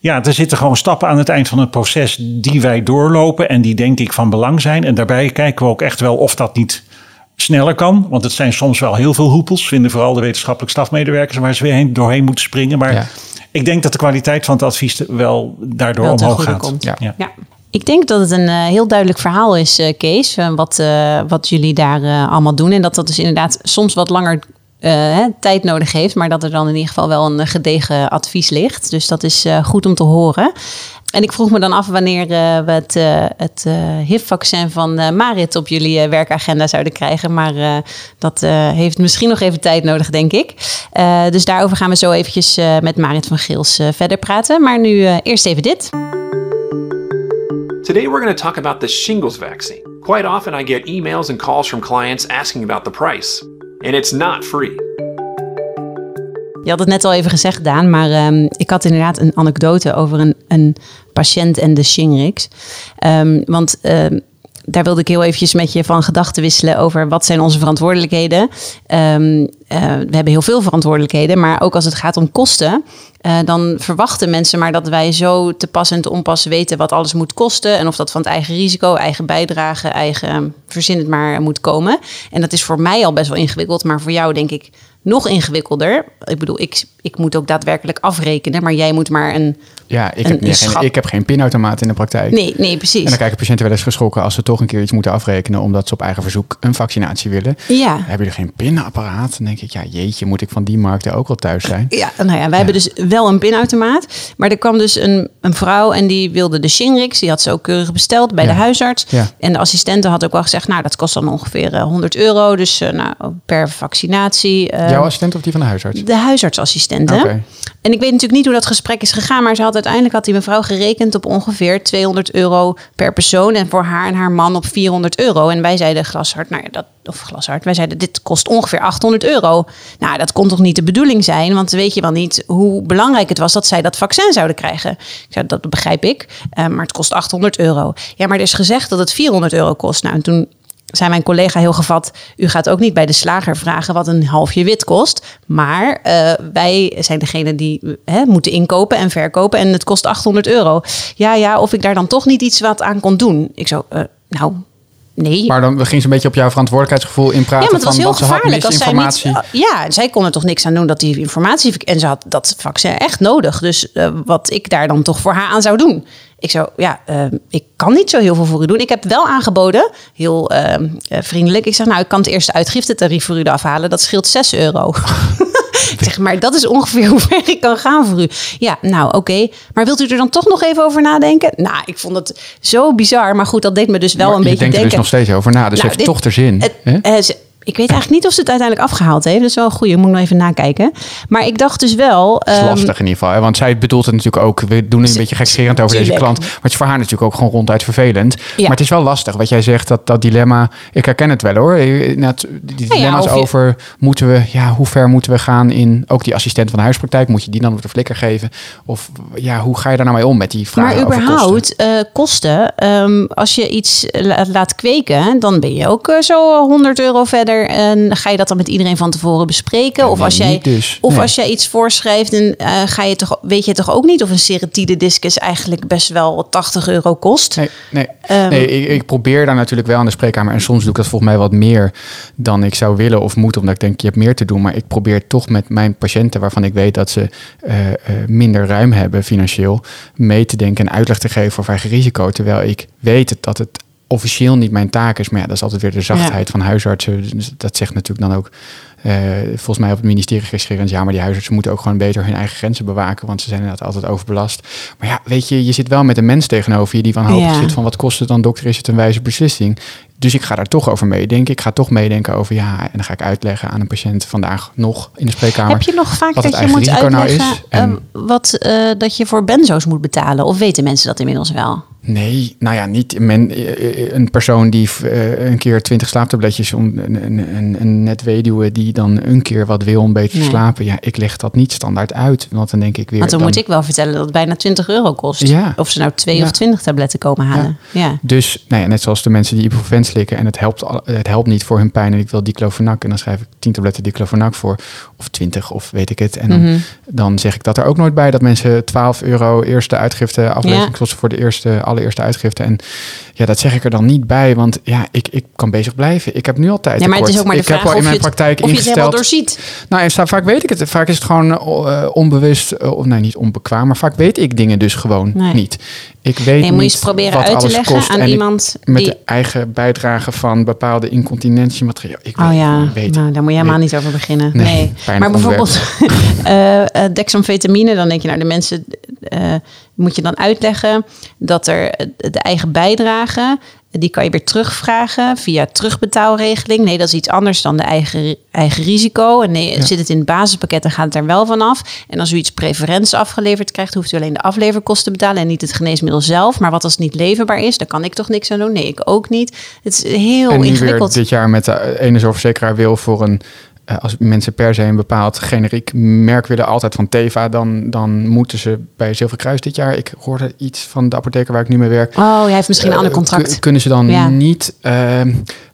ja, er zitten gewoon stappen aan het eind van het proces die wij doorlopen en die denk ik van belang zijn. En daarbij kijken we ook echt wel of dat niet sneller kan. Want het zijn soms wel heel veel hoepels. Vinden vooral de wetenschappelijk stafmedewerkers waar ze weer heen, doorheen moeten springen. Maar ik denk dat de kwaliteit van het advies wel daardoor wel omhoog gaat. Komt. Ja. ja. Ik denk dat het een uh, heel duidelijk verhaal is, uh, Kees, uh, wat, wat jullie daar allemaal doen. En dat dat dus inderdaad soms wat langer uh, tijd nodig heeft, maar dat er dan in ieder geval wel een gedegen advies ligt. Dus dat is uh, goed om te horen. En ik vroeg me dan af wanneer uh, we het, het HIV-vaccin van Marit op jullie werkagenda zouden krijgen. Maar dat heeft misschien nog even tijd nodig, denk ik. dus daarover gaan we zo eventjes met Marit van Geels verder praten. Maar nu eerst even dit. Today we're going to talk about the shingles vaccine. Quite often I get emails and calls from clients asking about the price. And it's not free. Je had het net al even gezegd, Daan, maar um, ik had inderdaad een anekdote over een, een patiënt en de Shingrix. Um, want um, daar wilde ik heel eventjes met je van gedachten wisselen over wat zijn onze verantwoordelijkheden. Um, we hebben heel veel verantwoordelijkheden, maar ook als het gaat om kosten, uh, dan verwachten mensen maar dat wij zo te pas en te onpas weten wat alles moet kosten en of dat van het eigen risico, eigen bijdrage, eigen verzin het maar moet komen. En dat is voor mij al best wel ingewikkeld, maar voor jou denk ik nog ingewikkelder. Ik bedoel, ik, ik moet ook daadwerkelijk afrekenen, maar jij moet maar een. Ja, ik, heb, geen, ik heb geen pinautomaat in de praktijk. Nee, nee, precies. En dan kijken patiënten wel eens geschrokken als ze toch een keer iets moeten afrekenen omdat ze op eigen verzoek een vaccinatie willen. Ja. Heb je er geen pinapparaat? Dan denk ik, ja, jeetje, moet ik van die markten ook wel thuis zijn? Ja, nou ja, wij hebben dus wel een pinautomaat. Maar er kwam dus een, een vrouw en die wilde de Shingrix. Die had ze ook keurig besteld bij de huisarts. Ja. En de assistente had ook wel gezegd, nou, dat kost dan ongeveer 100 eh, euro. Dus uh, nou, per vaccinatie. Uh, Jouw assistent of die van de huisarts? De huisartsassistente. Okay. En ik weet natuurlijk niet hoe dat gesprek is gegaan, maar ze had uiteindelijk had die mevrouw gerekend op ongeveer 200 euro per persoon en voor haar en haar man op 400 euro. En wij zeiden glashard, nou ja, dat, of glashard, wij zeiden dit kost ongeveer 800 euro. Nou, dat kon toch niet de bedoeling zijn, want weet je wel niet hoe belangrijk het was dat zij dat vaccin zouden krijgen. Ik zei, dat begrijp ik, uh, maar het kost 800 euro. Ja, maar er is gezegd dat het 400 euro kost. Nou, en toen zei mijn collega heel gevat: U gaat ook niet bij de slager vragen wat een halfje wit kost. Maar uh, wij zijn degene die hè, moeten inkopen en verkopen. En het kost 800 euro. Ja, ja, of ik daar dan toch niet iets wat aan kon doen. Ik zo, uh, nou. Nee. Maar dan ging ze een beetje op jouw verantwoordelijkheidsgevoel inpraten. Ja, maar het was van, heel gevaarlijk als zij niet. Ja, zij kon er toch niks aan doen dat die informatie. En ze had dat vaccin echt nodig. Dus uh, wat ik daar dan toch voor haar aan zou doen. Ik zo, ja, uh, ik kan niet zo heel veel voor u doen. Ik heb wel aangeboden, heel uh, vriendelijk. Ik zeg, nou, ik kan het eerste uitgiftentarief voor u afhalen. Dat scheelt 6 euro. <laughs> ik <laughs> zeg, maar dat is ongeveer hoe ver ik kan gaan voor u. Ja, nou, oké. Okay. Maar wilt u er dan toch nog even over nadenken? Nou, ik vond het zo bizar. Maar goed, dat deed me dus wel maar een beetje denken. denken. er dus nog steeds over na. Dus nou, heeft dit, toch er zin. Het, uh, ze, ik weet eigenlijk niet of ze het uiteindelijk afgehaald heeft. Dat is wel een goeie, moet nog even nakijken. Maar ik dacht dus wel... Het is lastig in ieder geval. Hè? Want zij bedoelt het natuurlijk ook... We doen een beetje gekscherend over tuurlijk. deze klant. Maar het is voor haar natuurlijk ook gewoon ronduit vervelend. Ja. Maar het is wel lastig. Wat jij zegt, dat, dat dilemma... Ik herken het wel hoor. Net, die dilemma's Nou ja, je- over... Moeten we, ja, hoe ver moeten we gaan in... Ook die assistent van de huispraktijk. Moet je die dan op de flikker geven? Of ja, hoe ga je daar nou mee om met die vragen Maar kosten? überhaupt, eh, kosten. Ehm, als je iets la- laat kweken, dan ben je ook eh, zo 100 euro verder. En ga je dat dan met iedereen van tevoren bespreken? Ja, of als jij, dus. of Nee. als jij iets voorschrijft, dan eh, ga je toch, weet je toch ook niet of een seretide discus eigenlijk best wel 80 euro kost? Nee, nee. Ehm, nee ik, ik probeer daar natuurlijk wel aan de spreekkamer. En soms doe ik dat volgens mij wat meer dan ik zou willen of moeten. Omdat ik denk, je hebt meer te doen. Maar ik probeer toch met mijn patiënten, waarvan ik weet dat ze eh, eh, minder ruim hebben financieel, mee te denken en uitleg te geven over eigen risico. Terwijl ik weet het, dat het officieel niet mijn taak is. Maar ja, dat is altijd weer de zachtheid van huisartsen. Dus dat zegt natuurlijk dan ook eh, volgens mij op het ministerie registrerend. Ja, maar die huisartsen moeten ook gewoon beter hun eigen grenzen bewaken. Want ze zijn inderdaad altijd overbelast. Maar ja, weet je, je zit wel met een mens tegenover je die wanhopig Ja. zit van wat kost het dan dokter? Is het een wijze beslissing? Dus ik ga daar toch over meedenken. Ik ga toch meedenken over ja, en dan ga ik uitleggen aan een patiënt vandaag nog in de spreekkamer. Heb je nog vaak dat je moet risico nou uitleggen is en- ehm, wat, eh, dat je voor benzo's moet betalen? Of weten mensen dat inmiddels wel? Nee, nou ja, niet men, eh, een persoon die uh, een keer twintig slaaptabletjes om een, een, een net weduwe die dan een keer wat wil om beter te Nee. slapen. Ja, ik leg dat niet standaard uit, want dan denk ik weer. Want dan, dan- moet ik wel vertellen dat het bijna 20 euro kost. Ja. Of ze nou twee Ja. of 20 tabletten komen halen. Ja. Dus nou ja, net zoals de mensen die ibuprofen slikken en het helpt, het helpt niet voor hun pijn en ik wil diclofenac en dan schrijf ik 10 tabletten diclofenac voor of 20 of weet ik het. En dan, Mhm. dan zeg ik dat er ook nooit bij dat mensen 12 euro eerste uitgifte aflevering kosten voor de eerste, allereerste uitgifte. En ja, dat zeg ik er dan niet bij, want ja, ik, ik kan bezig blijven. Ik heb nu al tijd Ja, maar het is ook maar de ik vraag heb al in mijn het, praktijk of je het helemaal ingesteld. doorziet. Nou, en vaak weet ik het. Vaak is het gewoon eh, onbewust, eh, of nee, niet onbekwaam, maar vaak weet ik dingen dus gewoon Nee. niet. Ik weet Nee, moet je niet proberen wat uit te leggen kost. aan En ik- iemand met die... de eigen bijdrage van bepaalde incontinentiemateriaal. Ik weet, Oh ja, weet nou, daar moet je helemaal weet- niet over beginnen. Nee, Maar bijvoorbeeld <laughs> eh, dexamfetamine, dan denk je, nou, de mensen moet je dan uitleggen dat er eh, de eigen bijdrage, die kan je weer terugvragen via terugbetaalregeling. Nee, dat is iets anders dan de eigen, eigen risico. En nee, zit het in het basispakket, dan gaat het er wel vanaf. En als u iets preferenties afgeleverd krijgt, hoeft u alleen de afleverkosten te betalen en niet het geneesmiddel zelf. Maar wat als het niet leverbaar is, daar kan ik toch niks aan doen? Nee, ik ook niet. Het is heel en nu weer ingewikkeld. dit jaar met de ene zorgverzekeraar wil voor een... eh, als mensen per se een bepaald generiek merk willen, altijd van Teva, dan, dan moeten ze bij Zilverkruis dit jaar. Ik hoorde iets van de apotheker waar ik nu mee werk. Oh, hij heeft misschien een ander Eh, contract. kun- kunnen ze dan Ja. niet, ehm,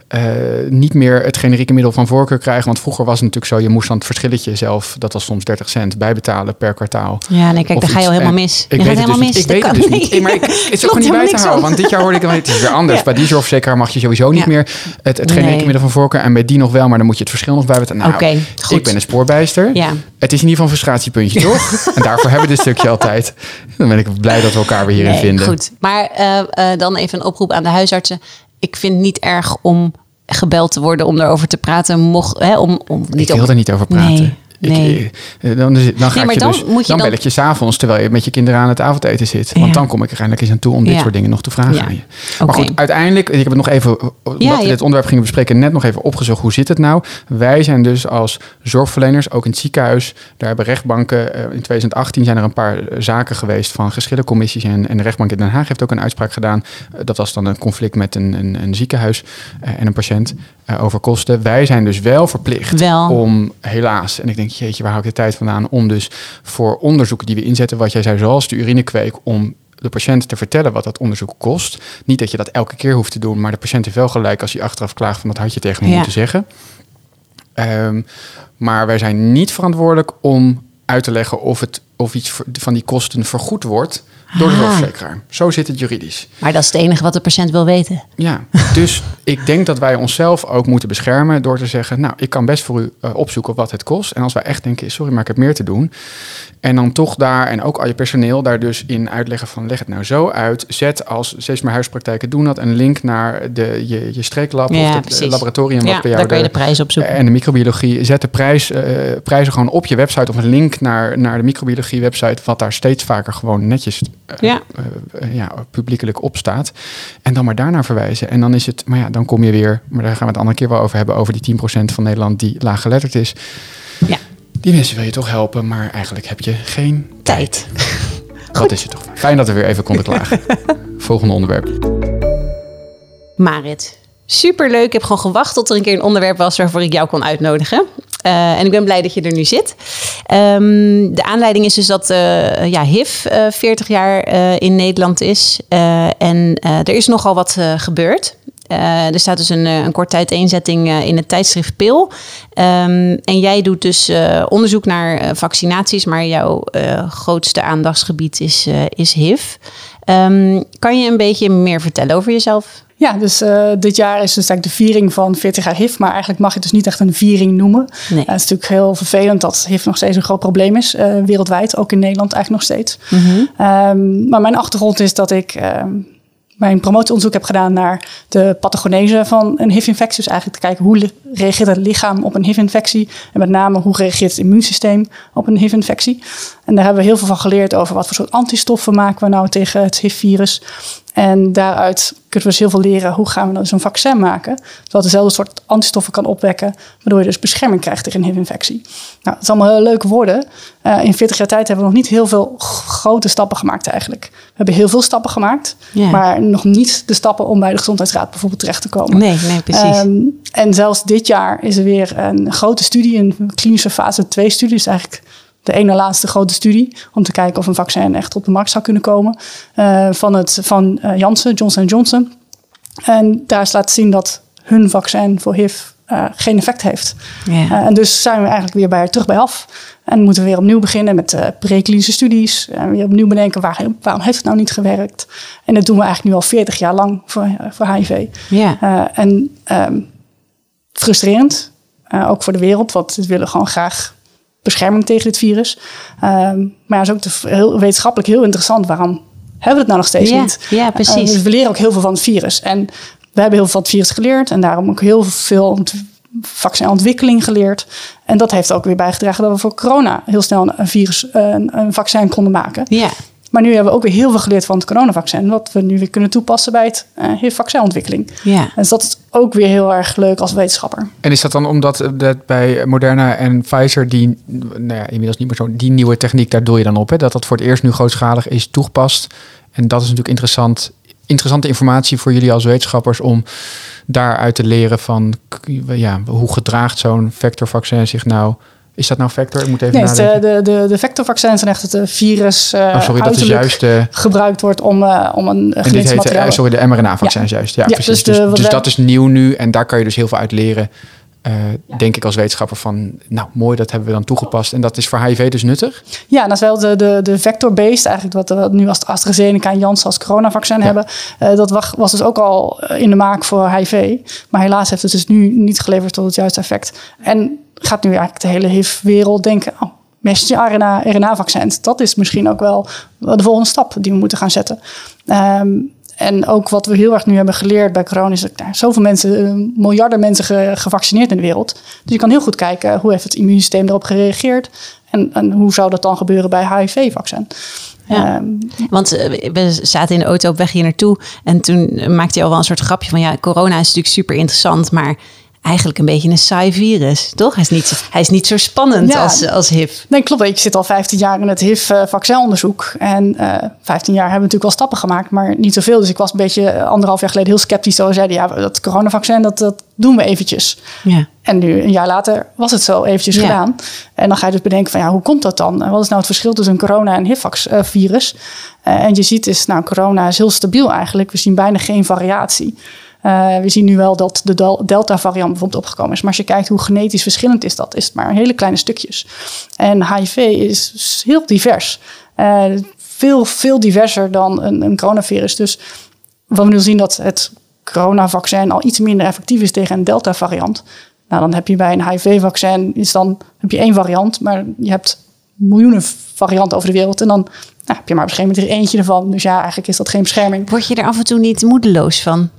eh, niet meer het generieke middel van voorkeur krijgen? Want vroeger was het natuurlijk zo, je moest dan het verschilletje zelf, dat was soms 30 cent, bijbetalen per kwartaal. Ja, nee, kijk, daar ga je al helemaal En mis. Ik je weet gaat dus helemaal niet. mis. Ik weet Dat het dus niet. Nee, maar ik, <laughs> het is ook gewoon niet bij te houden. Want dit jaar hoorde ik, het is weer anders. Ja. Bij die zorgverzekeraar mag je sowieso niet Ja. meer het, het generieke Nee. middel van voorkeur. En bij die nog wel, maar dan moet je het verschil nog bij betalen. Nou, Oké, goed. ik ben een spoorbijster. Ja. Het is in ieder geval een frustratiepuntje, <laughs> toch? en daarvoor hebben we dit stukje altijd. Dan ben ik blij dat we elkaar weer hierin Nee, vinden. Goed, maar eh, eh, dan even een oproep aan de huisartsen. Ik vind het niet erg om gebeld te worden om erover te praten. Mocht, hè, om, om, niet ik wil om, er niet over praten. Nee, nee. eh, dan, is- dan ga maar ik je dan dus, moet je dan dan- bel ik je s'avonds terwijl je met je kinderen aan het avondeten zit. Want Ja. dan kom ik er eindelijk eens aan toe om dit Ja. soort dingen nog te vragen Ja. aan je. Maar goed, uiteindelijk, ik heb het nog even, omdat Ja, we dit onderwerp gingen bespreken, net nog even opgezocht. Hoe zit het nou? Wij zijn dus als zorgverleners, ook in het ziekenhuis, daar hebben rechtbanken, eh, in 2018 zijn er een paar eh, zaken geweest van geschillencommissies. En, en de rechtbank in Den Haag heeft ook een uitspraak gedaan. Eh, dat was dan een conflict met een, een, een ziekenhuis eh, en een patiënt eh, over kosten. Wij zijn dus wel verplicht Wel. om, helaas, en ik denk, jeetje, waar hou ik de tijd vandaan? Om dus voor onderzoeken die we inzetten, wat jij zei, zoals de urinekweek, om de patiënt te vertellen wat dat onderzoek kost. Niet dat je dat elke keer hoeft te doen, maar de patiënt heeft wel gelijk als hij achteraf klaagt van dat had je tegen me Ja. moeten zeggen. Ehm, maar wij zijn niet verantwoordelijk om uit te leggen of, het, of iets van die kosten vergoed wordt door de Ah. zorgverzekeraar. Zo zit het juridisch. Maar dat is het enige wat de patiënt wil weten. Ja, <laughs> dus ik denk dat wij onszelf ook moeten beschermen door te zeggen, nou, ik kan best voor u eh, opzoeken wat het kost. En als wij echt denken, sorry, maar ik heb meer te doen. En dan toch daar, en ook al je personeel, daar dus in uitleggen van, leg het nou zo uit. Zet als steeds meer huispraktijken doen dat, een link naar de, je, je streeklab Ja, of het precies. laboratorium wat Ja, bij jou daar kan je de prijs op zoeken. En de microbiologie, zet de prijs, eh, prijzen gewoon op je website of een link naar, naar de microbiologie website, wat daar steeds vaker gewoon netjes eh, Ja. eh, eh, ja, publiekelijk op staat. En dan maar daarnaar verwijzen. En dan is het, maar ja, dan kom je weer, maar daar gaan we het andere keer wel over hebben, over die 10% van Nederland die laaggeletterd is. Ja. Die mensen wil je toch helpen, maar eigenlijk heb je geen Tijd. Dat <laughs> is het toch. Fijn dat we weer even konden klagen. <laughs> Volgende onderwerp. Marit, superleuk. Ik heb gewoon gewacht tot er een keer een onderwerp was waarvoor ik jou kon uitnodigen. Eh, en ik ben blij dat je er nu zit. Ehm, de aanleiding is dus dat eh, ja, HIV eh 40 jaar eh, in Nederland is. En er is nogal wat gebeurd. Eh, er staat dus een, eh, een kort tijd eenzetting eh, in het tijdschrift Pil. Ehm, en jij doet dus onderzoek naar vaccinaties, maar jouw grootste aandachtsgebied is, is HIV. Ehm, kan je een beetje meer vertellen over jezelf? Ja, dus dit jaar is dus eigenlijk de viering van 40 jaar HIV. Maar eigenlijk mag je het dus niet echt een viering noemen. Nee. Het is natuurlijk heel vervelend dat HIV nog steeds een groot probleem is. wereldwijd, ook in Nederland eigenlijk nog steeds. Ehm, maar mijn achtergrond is dat ik ehm, mijn promotieonderzoek heb gedaan naar de pathogenese van een HIV-infectie. Dus eigenlijk te kijken hoe reageert het lichaam op een HIV-infectie. En met name hoe reageert het immuunsysteem op een HIV-infectie. En daar hebben we heel veel van geleerd over wat voor soort antistoffen maken we nou tegen het HIV-virus. En daaruit kunnen we dus heel veel leren hoe gaan we nou zo'n vaccin maken. Zodat dezelfde soort antistoffen kan opwekken, waardoor je dus bescherming krijgt tegen een HIV-infectie. Nou, dat is allemaal heel leuke woorden. Uh, in 40 jaar tijd hebben we nog niet heel veel grote stappen gemaakt eigenlijk. We hebben heel veel stappen gemaakt, yeah. maar nog niet de stappen om bij de Gezondheidsraad bijvoorbeeld terecht te komen. Nee, nee, precies. Um, en zelfs dit jaar is er weer een grote studie, een klinische fase 2 studie, is eigenlijk de ene laatste grote studie om te kijken of een vaccin echt op de markt zou kunnen komen uh, van, het, van uh, Janssen, Johnson Johnson. En daar is laten zien dat hun vaccin voor HIV uh, geen effect heeft. Yeah. en dus zijn we eigenlijk weer bij, terug bij af. En moeten we weer opnieuw beginnen met preklinische studies. En weer opnieuw bedenken waar, waarom heeft het nou niet gewerkt. En dat doen we eigenlijk nu al 40 jaar lang voor, voor HIV. Yeah. en um, frustrerend, ook voor de wereld, want we willen gewoon graag bescherming tegen dit virus. Um, maar ja, is ook heel, wetenschappelijk heel interessant. Waarom hebben we het nou nog steeds ja, niet? Ja, precies. Uh, we leren ook heel veel van het virus. En we hebben heel veel van het virus geleerd. En daarom ook heel veel vaccinontwikkeling geleerd. En dat heeft ook weer bijgedragen dat we voor corona heel snel een virus, een, een vaccin konden maken. Ja. Maar nu hebben we ook weer heel veel geleerd van het coronavaccin. Wat we nu weer kunnen toepassen bij het uh, vaccinontwikkeling. Ja. Dus dat is ook weer heel erg leuk als wetenschapper. En is dat dan omdat dat bij Moderna en Pfizer die, nou ja, inmiddels niet meer zo, die nieuwe techniek, daar doe je dan op. Hè? Dat dat voor het eerst nu grootschalig is toegepast. En dat is natuurlijk interessant, interessante informatie voor jullie als wetenschappers om daaruit te leren van ja, hoe gedraagt zo'n vectorvaccin zich nou is dat nou vector? Ik moet even nee, de, de, de, de vectorvaccins zijn echt het eh, virus uh, oh, sorry, dat is juist de... gebruikt wordt om, uh, om een en dit heet, sorry, de mRNA-vaccins ja. juist. Ja, ja precies. Dus, dus, dus dat is nieuw nu en daar kan je dus heel veel uit leren. Uh, ja. Denk ik als wetenschapper van, nou mooi, dat hebben we dan toegepast. En dat is voor HIV dus nuttig? Ja, dat is wel de, de, de vector-based, eigenlijk wat we nu als AstraZeneca en Janssen als coronavaccin ja. hebben. Uh, dat was, was dus ook al in de maak voor HIV. Maar helaas heeft het dus nu niet geleverd tot het juiste effect. En gaat nu eigenlijk de hele HIV-wereld denken... Oh, messenger-RNA, RNA-vaccins, dat is misschien ook wel de volgende stap die we moeten gaan zetten. Um, en ook wat we heel erg nu hebben geleerd bij corona is dat er zoveel mensen, miljarden mensen ge, gevaccineerd in de wereld. Dus je kan heel goed kijken hoe heeft het immuunsysteem erop gereageerd en, en hoe zou dat dan gebeuren bij HIV-vaccin. Ja. Um, Want we zaten in de auto op weg hier naartoe en toen maakte je al wel een soort grapje van ja, corona is natuurlijk super interessant, maar eigenlijk een beetje een saai virus, toch? Hij is niet, hij is niet zo spannend ja, als, als HIV. Nee, klopt. Ik zit al 15 jaar in het HIV-vaccinonderzoek. En uh, eh, 15 jaar hebben we natuurlijk wel stappen gemaakt, maar niet zoveel. Dus ik was een beetje anderhalf jaar geleden heel sceptisch. Toen zeiden, ja, dat coronavaccin, dat, dat doen we eventjes. Ja. En nu, een jaar later, was het zo eventjes ja. gedaan. En dan ga je dus bedenken van, ja, hoe komt dat dan? Wat is nou het verschil tussen een corona- en HIV-virus? Uh, en je ziet is, nou, corona is heel stabiel eigenlijk. We zien bijna geen variatie. Uh, we zien nu wel dat de Delta-variant bijvoorbeeld opgekomen is. Maar als je kijkt hoe genetisch verschillend is dat, is het maar hele kleine stukjes. En HIV is heel divers. Uh, veel, veel diverser dan een, een coronavirus. Dus wat we nu zien dat het coronavaccin al iets minder effectief is tegen een Delta-variant. Nou, dan heb je bij een HIV-vaccin is dan heb je één variant, maar je hebt miljoenen varianten over de wereld. En dan nou, heb je maar bescherming tegen eentje ervan. Dus ja, eigenlijk is dat geen bescherming. Word je er af en toe niet moedeloos van?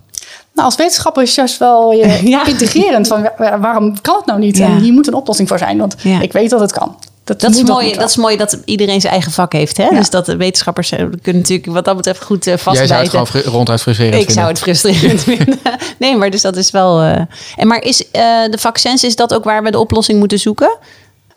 Nou, als wetenschapper is het juist wel je <laughs> ja. integrerend van waarom kan het nou niet? Ja. En hier moet een oplossing voor zijn, want ja. ik weet dat het kan. Dat, dat, is mooi, dat, dat, is mooi dat iedereen zijn eigen vak heeft. Hè? Dus dat de wetenschappers eh, kunnen natuurlijk wat dat betreft goed vastbijten. Jij zou het gewoon ronduit frustrerend ik zou het frustrerend <laughs> vinden. Nee, maar dus dat is wel... Uh... En maar is uh, de vaccins, is dat ook waar we de oplossing moeten zoeken?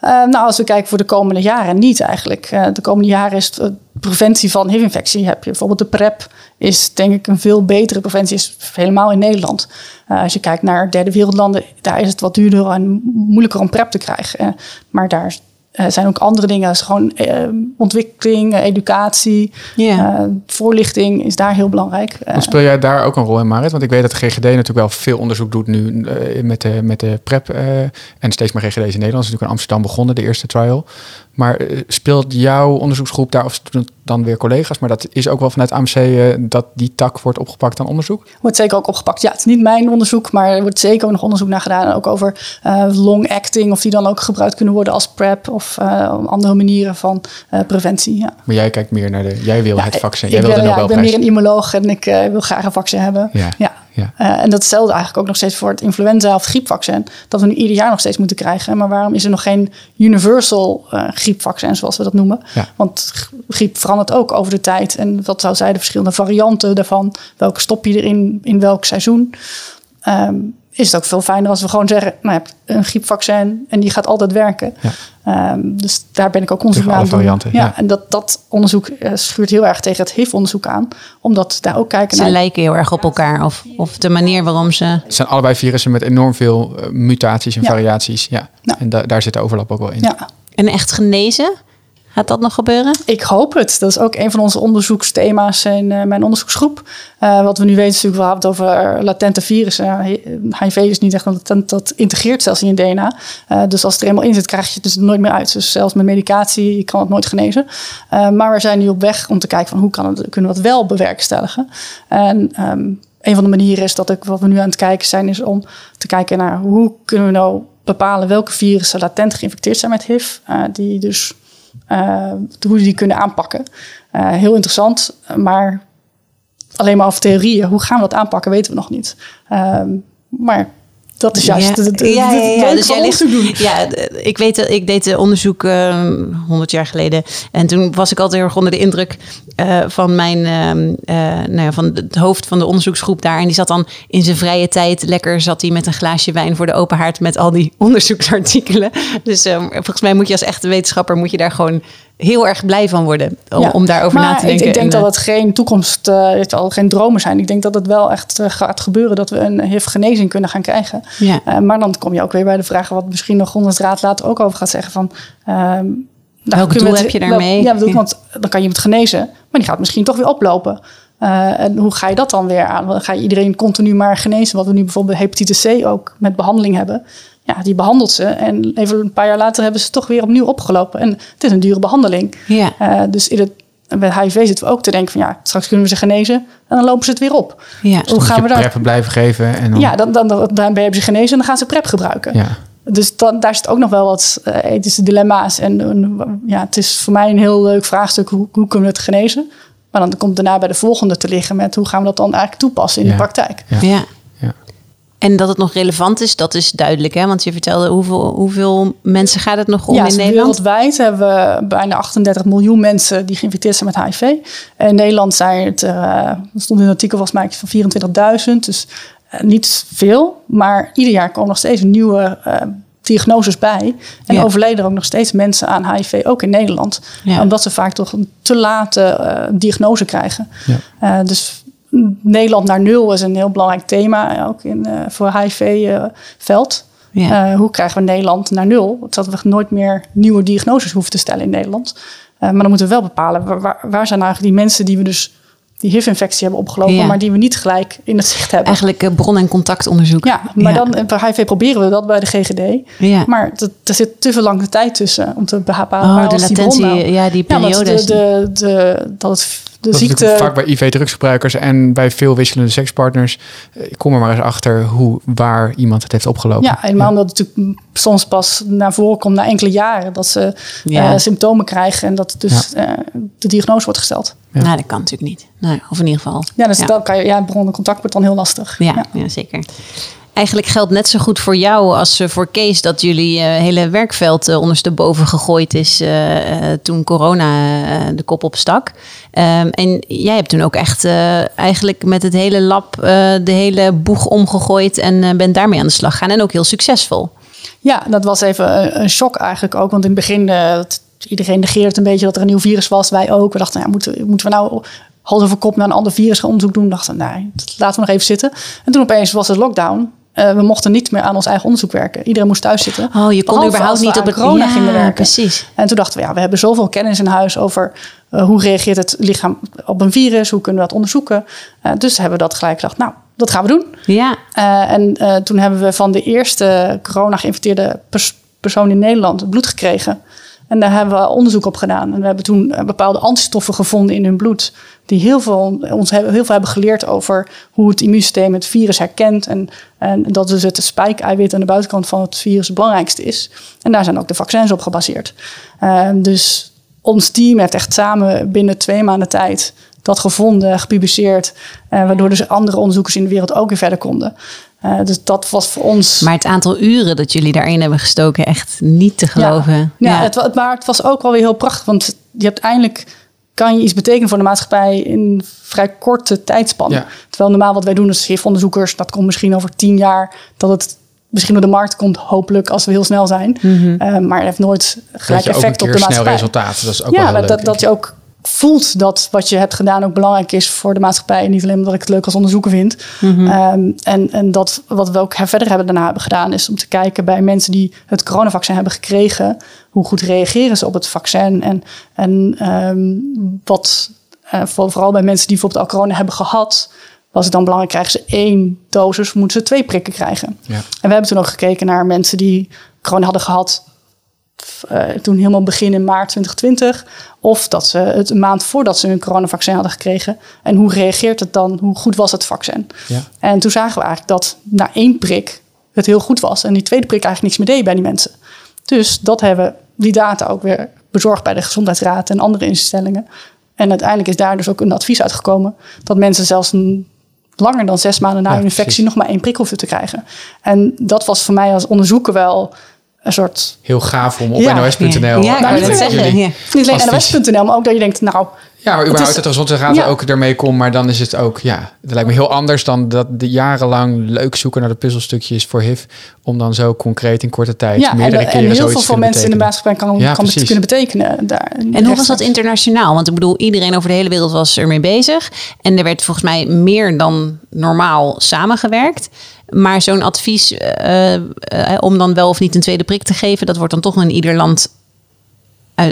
Uh, nou, als we kijken voor de komende jaren, niet eigenlijk. Uh, de komende jaren is de preventie van HIV-infectie. Heb je bijvoorbeeld de PrEP, is denk ik een veel betere preventie, is helemaal in Nederland. Uh, als je kijkt naar derde wereldlanden, daar is het wat duurder en moeilijker om PrEP te krijgen. maar daar er uh, zijn ook andere dingen, dus gewoon uh, ontwikkeling, uh, educatie, yeah. voorlichting is daar heel belangrijk. Dan speel jij daar ook een rol in, Marit? Want ik weet dat de GGD natuurlijk wel veel onderzoek doet nu met, de, met de PrEP en steeds meer GGD's in Nederland. is natuurlijk in Amsterdam begonnen, de eerste trial. Maar speelt jouw onderzoeksgroep daar, of dan weer collega's, maar dat is ook wel vanuit AMC uh, dat die tak wordt opgepakt aan onderzoek? Wordt zeker ook opgepakt. Ja, het is niet mijn onderzoek, maar er wordt zeker nog onderzoek naar gedaan. Ook over uh, long acting, of die dan ook gebruikt kunnen worden als PrEP of uh, andere manieren van preventie. Ja. Maar jij kijkt meer naar de, jij wil ja, het vaccin. Jij wil de Nobelprijs. Ja, ik ben meer een immunoloog en ik wil graag een vaccin hebben. Ja. ja. Ja. Eh, en datzelfde eigenlijk ook nog steeds voor het influenza of griepvaccin. Dat we nu ieder jaar nog steeds moeten krijgen. Maar waarom is er nog geen universal uh, griepvaccin, zoals we dat noemen? Ja. Want griep verandert ook over de tijd. En wat zou zij de verschillende varianten daarvan? Welke stop je erin in welk seizoen? Um, is het ook veel fijner als we gewoon zeggen: Nou, je hebt een griepvaccin en die gaat altijd werken. Ja. Um, dus daar ben ik ook onderzoek aan varianten. Ja, ja, en dat, dat onderzoek uh, schuurt heel erg tegen het HIV-onderzoek aan, omdat daar ook kijken ze naar. Ze lijken heel erg op elkaar, of, of de manier waarom ze. Het zijn allebei virussen met enorm veel uh, mutaties en ja. variaties. Ja. En da daar zit de overlap ook wel in. Ja. En echt genezen? Gaat dat nog gebeuren? Ik hoop het. Dat is ook een van onze onderzoeksthema's in uh, mijn onderzoeksgroep. Uh, wat we nu weten is natuurlijk, we hebben het over latente virussen. HIV is niet echt een latent, dat integreert zelfs in je DNA. Dus als het er eenmaal in zit, krijg je het dus nooit meer uit. Dus zelfs met medicatie je kan het nooit genezen. maar we zijn nu op weg om te kijken van hoe kan het, kunnen we het wel bewerkstelligen. En um, een van de manieren is dat ik, wat we nu aan het kijken zijn, is om te kijken naar hoe kunnen we nou bepalen welke virussen latent geïnfecteerd zijn met HIV. die dus uh, hoe die kunnen aanpakken. Uh, heel interessant, maar alleen maar over theorieën. Hoe gaan we dat aanpakken, weten we nog niet. Uh, maar dat is juist ja. het, ja, ja, ja. Dus jij ligt, doen. Ja, ik weet, ik deed onderzoek uh, 100 jaar geleden. En toen was ik altijd heel erg onder de indruk uh, van mijn, uh, nou ja, van het hoofd van de onderzoeksgroep daar. En die zat dan in zijn vrije tijd lekker zat hij met een glaasje wijn voor de open haard met al die <laughs> onderzoeksartikelen. Dus ehm, volgens mij moet je als echte wetenschapper moet je daar gewoon heel erg blij van worden om, ja, om daarover maar na te denken. Ik, ik denk en, dat het geen toekomst, uh, het al geen dromen zijn. Ik denk dat het wel echt uh, gaat gebeuren dat we een HIV-genezing kunnen gaan krijgen. Ja. Uh, maar dan kom je ook weer bij de vraag, wat misschien nog Ronald Raad later ook over gaat zeggen van. Um, Welk doel heb je daarmee? Ja, bedoel, ja, want dan kan je het genezen, maar die gaat misschien toch weer oplopen. Uh, en hoe ga je dat dan weer aan? Ga je iedereen continu maar genezen, wat we nu bijvoorbeeld bij hepatitis C ook met behandeling hebben ja, die behandelt ze. En even een paar jaar later hebben ze toch weer opnieuw opgelopen. En het is een dure behandeling. Ja. Uh, dus in het, bij HIV zitten we ook te denken van ja, straks kunnen we ze genezen. En dan lopen ze het weer op. Ja. Dus Hoe gaan we daar? Prep blijven geven. En dan... Ja, dan, dan, dan, dan ben je ze genezen en dan gaan ze prep gebruiken. Ja. Dus dan, daar zit ook nog wel wat uh, ethische dilemma's. En, en ja, het is voor mij een heel leuk vraagstuk. Hoe, hoe kunnen we het genezen? Maar dan komt daarna bij de volgende te liggen met hoe gaan we dat dan eigenlijk toepassen in ja. de praktijk. Ja. ja. En dat het nog relevant is, dat is duidelijk. Hè? Want je vertelde hoeveel, hoeveel mensen gaat het nog om ja, in Nederland? Wereldwijd hebben we bijna 38 miljoen mensen die geïnfecteerd zijn met HIV. En in Nederland zijn het, uh, er stond in een artikel volgens mij van 24.000. Dus uh, niet veel. Maar ieder jaar komen nog steeds nieuwe uh, diagnoses bij. En ja. overleden ook nog steeds mensen aan HIV, ook in Nederland. Ja. Omdat ze vaak toch een te late diagnose krijgen. Ja. dus Nederland naar nul is een heel belangrijk thema, ook in, uh, voor HIV-veld. Uh, ja. uh, hoe krijgen we Nederland naar nul? Dat we nooit meer nieuwe diagnoses hoeven te stellen in Nederland. Maar dan moeten we wel bepalen, waar, waar zijn eigenlijk die mensen die we dus die HIV-infectie hebben opgelopen, Ja. maar die we niet gelijk in het zicht hebben. Eigenlijk eh, bron- en contactonderzoek. Ja, maar Ja. dan eh, bij HIV proberen we dat bij de GGD. Ja. Maar dat, er zit te veel lange tijd tussen om te bepalen Oh, waar de die latentie, bron nou. ja, die Ja, periode. is- de, de, de, dat het, de Dat is ziekte... vaak bij IV-drugsgebruikers en bij veel wisselende sekspartners. eh, Kom er maar eens achter hoe, waar iemand het heeft opgelopen. Ja, helemaal omdat het natuurlijk soms pas naar voren komt na enkele jaren. Dat ze Ja. eh, symptomen krijgen en dat dus eh, de diagnose wordt gesteld. Ja. Nou, dat kan natuurlijk niet. Nou, of in ieder geval. Ja, dus Ja. dan kan je, ja, bron en contact wordt dan heel lastig. Ja, ja. zeker. Eigenlijk geldt net zo goed voor jou als eh, voor Kees dat jullie eh, hele werkveld eh, ondersteboven gegooid is toen corona de kop opstak. Ehm, en jij hebt toen ook echt eigenlijk met het hele lab de hele boeg omgegooid en bent daarmee aan de slag gaan en ook heel succesvol. Ja, dat was even een, shock eigenlijk ook. Want in het begin, iedereen negeerde het een beetje dat er een nieuw virus was. Wij ook. We dachten, ja, moeten, moeten we nou hals kop naar een ander virus gaan onderzoek doen? Dachten, nee, dat laten we nog even zitten. En toen opeens was het lockdown. Eh, we mochten niet meer aan ons eigen onderzoek werken. Iedereen moest thuis zitten. Oh, je kon überhaupt niet op het corona ja, gingen werken. Precies. En toen dachten we, ja, we hebben zoveel kennis in huis over eh, hoe reageert het lichaam op een virus, hoe kunnen we dat onderzoeken. Eh, dus hebben we dat gelijk gedacht, nou, dat gaan we doen. Ja, en toen hebben we van de eerste corona-geïnfecteerde pers- persoon in Nederland bloed gekregen. En daar hebben we onderzoek op gedaan. En we hebben toen eh, bepaalde antistoffen gevonden in hun bloed. Die heel veel, ons hebben, heel veel hebben geleerd over hoe het immuunsysteem het virus herkent. En, en dat dus het spike-eiwit aan de buitenkant van het virus het belangrijkste is. En daar zijn ook de vaccins op gebaseerd. Eh, dus ons team heeft echt samen binnen twee maanden tijd dat gevonden, gepubliceerd. Uh, waardoor dus andere onderzoekers in de wereld ook weer verder konden. Uh, dus dat was voor ons. Maar het aantal uren dat jullie daarin hebben gestoken, echt niet te geloven. Ja, ja, Het, maar het was ook wel weer heel prachtig. Want je hebt eindelijk kan je iets betekenen voor de maatschappij in vrij korte tijdspan. Terwijl normaal wat wij doen als HIV-onderzoekers, dat komt misschien over tien jaar, dat het misschien door de markt komt, hopelijk als we heel snel zijn. Mm -hmm. uh, maar het heeft nooit gelijk effect op de maatschappij. snel resultaat, dat is ook ja, wel dat, dat je ook voelt dat wat je hebt gedaan ook belangrijk is voor de maatschappij. Niet alleen omdat ik het leuk als onderzoeker vind. Mm -hmm. um, en, en dat wat we ook verder hebben daarna hebben gedaan, is om te kijken bij mensen die het coronavaccin hebben gekregen, hoe goed reageren ze op het vaccin en, en um, wat uh, vooral bij mensen die bijvoorbeeld al corona hebben gehad, was het dan belangrijk, krijgen ze één dosis, moeten ze twee prikken krijgen. Ja. En we hebben toen ook gekeken naar mensen die corona hadden gehad uh, toen helemaal begin in maart 2020. Of dat ze het een maand voordat ze hun coronavaccin hadden gekregen. En hoe reageert het dan? Hoe goed was het vaccin? Ja. En toen zagen we eigenlijk dat na één prik het heel goed was. En die tweede prik eigenlijk niks meer deed bij die mensen. Dus dat hebben die data ook weer bezorgd bij de Gezondheidsraad en andere instellingen. En uiteindelijk is daar dus ook een advies uitgekomen dat mensen zelfs een, langer dan zes maanden na ja, hun infectie precies. nog maar één prik hoefden te krijgen. En dat was voor mij als onderzoeker wel een soort... Heel gaaf om op ja. nos.nl... Ja, nou, niet, zeggen, ja. niet alleen nos.nl, maar ook dat je denkt, nou... Ja, maar überhaupt het, is, het ja. ook ermee komt, maar dan is het ook, ja, het lijkt me heel anders dan dat de jarenlang leuk zoeken naar de puzzelstukjes voor HIV, om dan zo concreet in korte tijd ja, meerdere en, keren en heel veel voor mensen in de maatschappij kan, ja, kan kunnen betekenen. Daar, en hoe was dat internationaal? Want ik bedoel, iedereen over de hele wereld was ermee bezig en er werd volgens mij meer dan normaal samengewerkt. Maar zo'n advies uh, uh, om dan wel of niet een tweede prik te geven, dat wordt dan toch in ieder land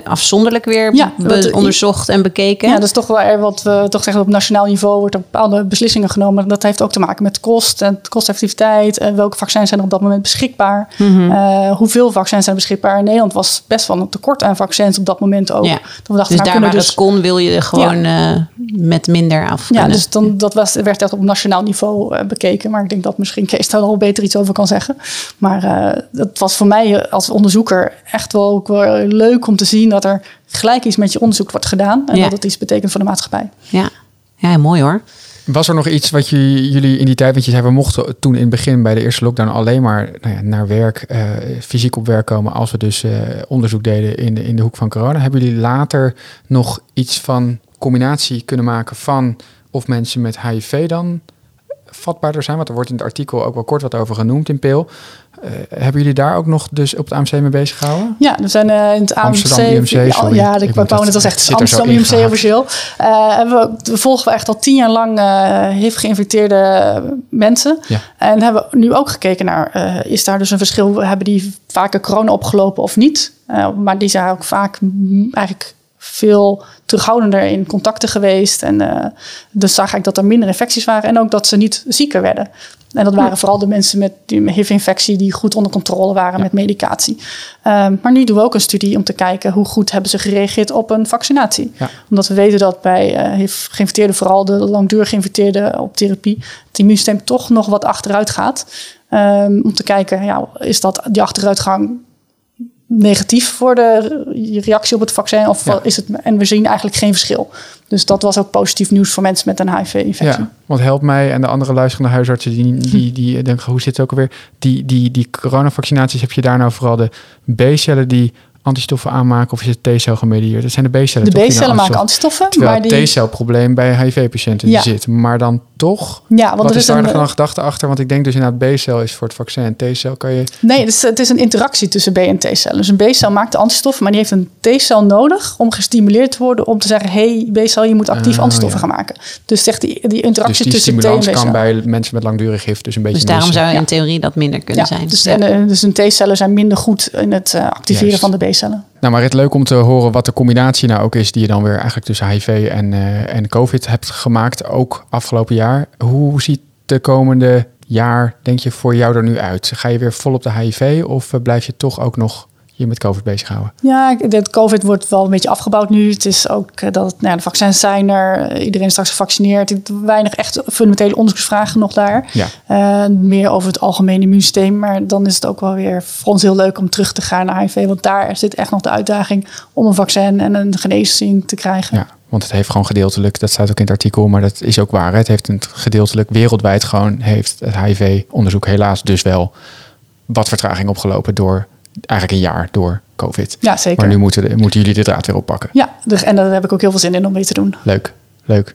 afzonderlijk weer ja, onderzocht en bekeken. Ja, dat is toch wel wat we toch zeggen op nationaal niveau wordt er bepaalde beslissingen genomen. Dat heeft ook te maken met kost en kosteffectiviteit. En welke vaccins zijn er op dat moment beschikbaar? Mm-hmm. Uh, hoeveel vaccins zijn beschikbaar? In Nederland was best wel een tekort aan vaccins op dat moment ook. Ja. we dachten, dus nou, daar waar dus... het kon, wil je gewoon ja. uh, met minder af. Ja, dus dan, dat was, werd echt op nationaal niveau uh, bekeken. Maar ik denk dat misschien Kees daar al beter iets over kan zeggen. Maar dat was voor mij als onderzoeker echt wel, ook wel leuk om te zien zien dat er gelijk iets met je onderzoek wordt gedaan. En ja. dat het iets betekent voor de maatschappij. Ja, ja mooi hoor. Was er nog iets wat je, jullie in die tijd, want je zei we mochten toen in het begin bij de eerste lockdown alleen maar nou ja, naar werk, uh, fysiek op werk komen als we dus uh, onderzoek deden in de, in de hoek van corona. Hebben jullie later nog iets van combinatie kunnen maken van of mensen met HIV dan vatbaarder zijn? Want er wordt in het artikel ook wel kort wat over genoemd in Peel. Uh, hebben jullie daar ook nog dus op het AMC mee bezig gehouden? Ja, we zijn uh, in het AMC. Amsterdam UMC, sorry. Ja, ik, wou net al zeggen, het Amsterdam UMC officieel. Uh, we, we volgen we echt al tien jaar lang HIV geïnfecteerde mensen. Ja. En hebben we nu ook gekeken naar, is daar dus een verschil? Hebben die vaker corona opgelopen of niet? maar die zijn ook vaak eigenlijk veel terughoudender in contacten geweest. En uh, dus zag ik dat er minder infecties waren en ook dat ze niet zieker werden. En dat waren vooral de mensen met die HIV-infectie die goed onder controle waren ja. met medicatie. Um, maar nu doen we ook een studie om te kijken hoe goed hebben ze gereageerd op een vaccinatie. Ja. Omdat we weten dat bij uh, HIV-geïnfecteerden, vooral de langdurig geïnfecteerden op therapie, het immuunsysteem toch nog wat achteruit gaat. Um, om te kijken, ja, is dat die achteruitgang negatief voor de reactie op het vaccin? Of ja. is het, en we zien eigenlijk geen verschil. Dus dat was ook positief nieuws voor mensen met een HIV-infectie. Ja, want helpt mij en de andere luisterende huisartsen die, <laughs> die, die denken, hoe zit het ook alweer? Die, die, die coronavaccinaties, heb je daar nou vooral de B-cellen die antistoffen aanmaken of is het T-cel gemedieerd? Dat zijn de B-cellen. De B-cellen maken antistoffen. Terwijl maar die... T-celprobleem bij HIV-patiënten ja. zit. Maar dan toch? Ja, want Wat er is daar een, nog een gedachte achter? Want ik denk dus inderdaad B-cel is voor het vaccin en T-cel kan je... Nee, dus het is een interactie tussen B en T-cellen. Dus een B-cel maakt de antistoffen, maar die heeft een T-cel nodig om gestimuleerd te worden om te zeggen, hey B-cel, je moet actief uh, antistoffen ja. gaan maken. Dus zegt die, die interactie dus die tussen T en kan bij mensen met langdurig gif dus een beetje Dus daarom zou in theorie dat minder kunnen zijn. Dus, en, uh, dus een T-cellen zijn minder goed in het uh, activeren Juist. van de B-cellen. Nou, maar het leuk om te horen wat de combinatie nou ook is die je dan weer eigenlijk tussen HIV en, uh, en COVID hebt gemaakt, ook afgelopen jaar. Hoe ziet de komende jaar, denk je, voor jou er nu uit? Ga je weer vol op de HIV of blijf je toch ook nog je met COVID bezighouden? Ja, de COVID wordt wel een beetje afgebouwd nu. Het is ook dat het, nou, de vaccins zijn er. Iedereen is straks gevaccineerd. Weinig echt fundamentele onderzoeksvragen nog daar. Ja. Uh, meer over het algemene immuunsysteem. Maar dan is het ook wel weer voor ons heel leuk om terug te gaan naar HIV. Want daar zit echt nog de uitdaging om een vaccin en een genezing te krijgen. Ja. Want het heeft gewoon gedeeltelijk, dat staat ook in het artikel, maar dat is ook waar. Het heeft een gedeeltelijk wereldwijd gewoon, heeft het HIV-onderzoek helaas dus wel wat vertraging opgelopen door eigenlijk een jaar door COVID. Ja, zeker. Maar nu moeten, moeten jullie de draad weer oppakken. Ja, dus, en daar heb ik ook heel veel zin in om mee te doen. Leuk, leuk.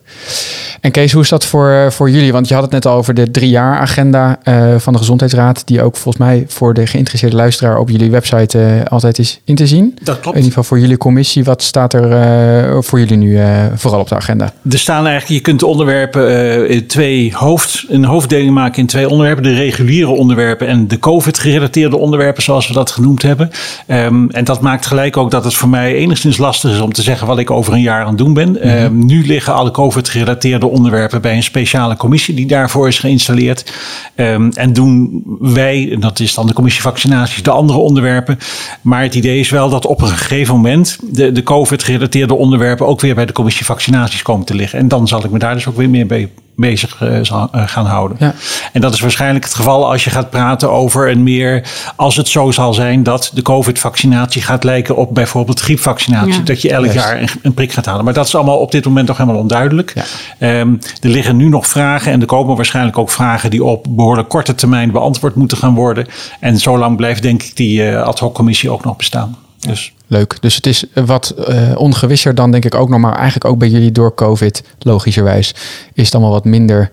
En Kees, hoe is dat voor, voor jullie? Want je had het net al over de drie jaar agenda eh, van de Gezondheidsraad, die ook volgens mij voor de geïnteresseerde luisteraar op jullie website eh, altijd is in te zien. Dat klopt. In ieder geval voor jullie commissie. Wat staat er eh, voor jullie nu eh, vooral op de agenda? Er staan eigenlijk, je kunt de onderwerpen eh, in twee hoofd, een hoofddeling maken in twee onderwerpen. De reguliere onderwerpen en de COVID-gerelateerde onderwerpen, zoals we dat genoemd hebben. Ehm, en dat maakt gelijk ook dat het voor mij enigszins lastig is om te zeggen wat ik over een jaar aan het doen ben. Ehm, nu liggen alle COVID-gerelateerde onderwerpen bij een speciale commissie die daarvoor is geïnstalleerd. Ehm, en doen wij, en dat is dan de commissie vaccinaties, de andere onderwerpen. Maar het idee is wel dat op een gegeven moment de, de COVID-gerelateerde onderwerpen ook weer bij de commissie vaccinaties komen te liggen. En dan zal ik me daar dus ook weer meer mee bezig eh, zal- eh, gaan houden. Ja. En dat is waarschijnlijk het geval als je gaat praten over een meer, als het zo zal zijn dat de COVID-vaccinatie gaat lijken op bijvoorbeeld griepvaccinatie. Ja. Dat je elk Juist. jaar een, een prik gaat halen. Maar dat is allemaal op dit moment nog helemaal onduidelijk. Ja. Ehm, er liggen nu nog vragen en er komen waarschijnlijk ook vragen die op behoorlijk korte termijn beantwoord moeten gaan worden. En zo lang blijft denk ik die eh, ad hoc commissie ook nog bestaan. Dus Leuk. Dus het is wat eh, ongewisser dan denk ik ook nog, maar eigenlijk ook bij jullie door COVID, logischerwijs, is het allemaal wat minder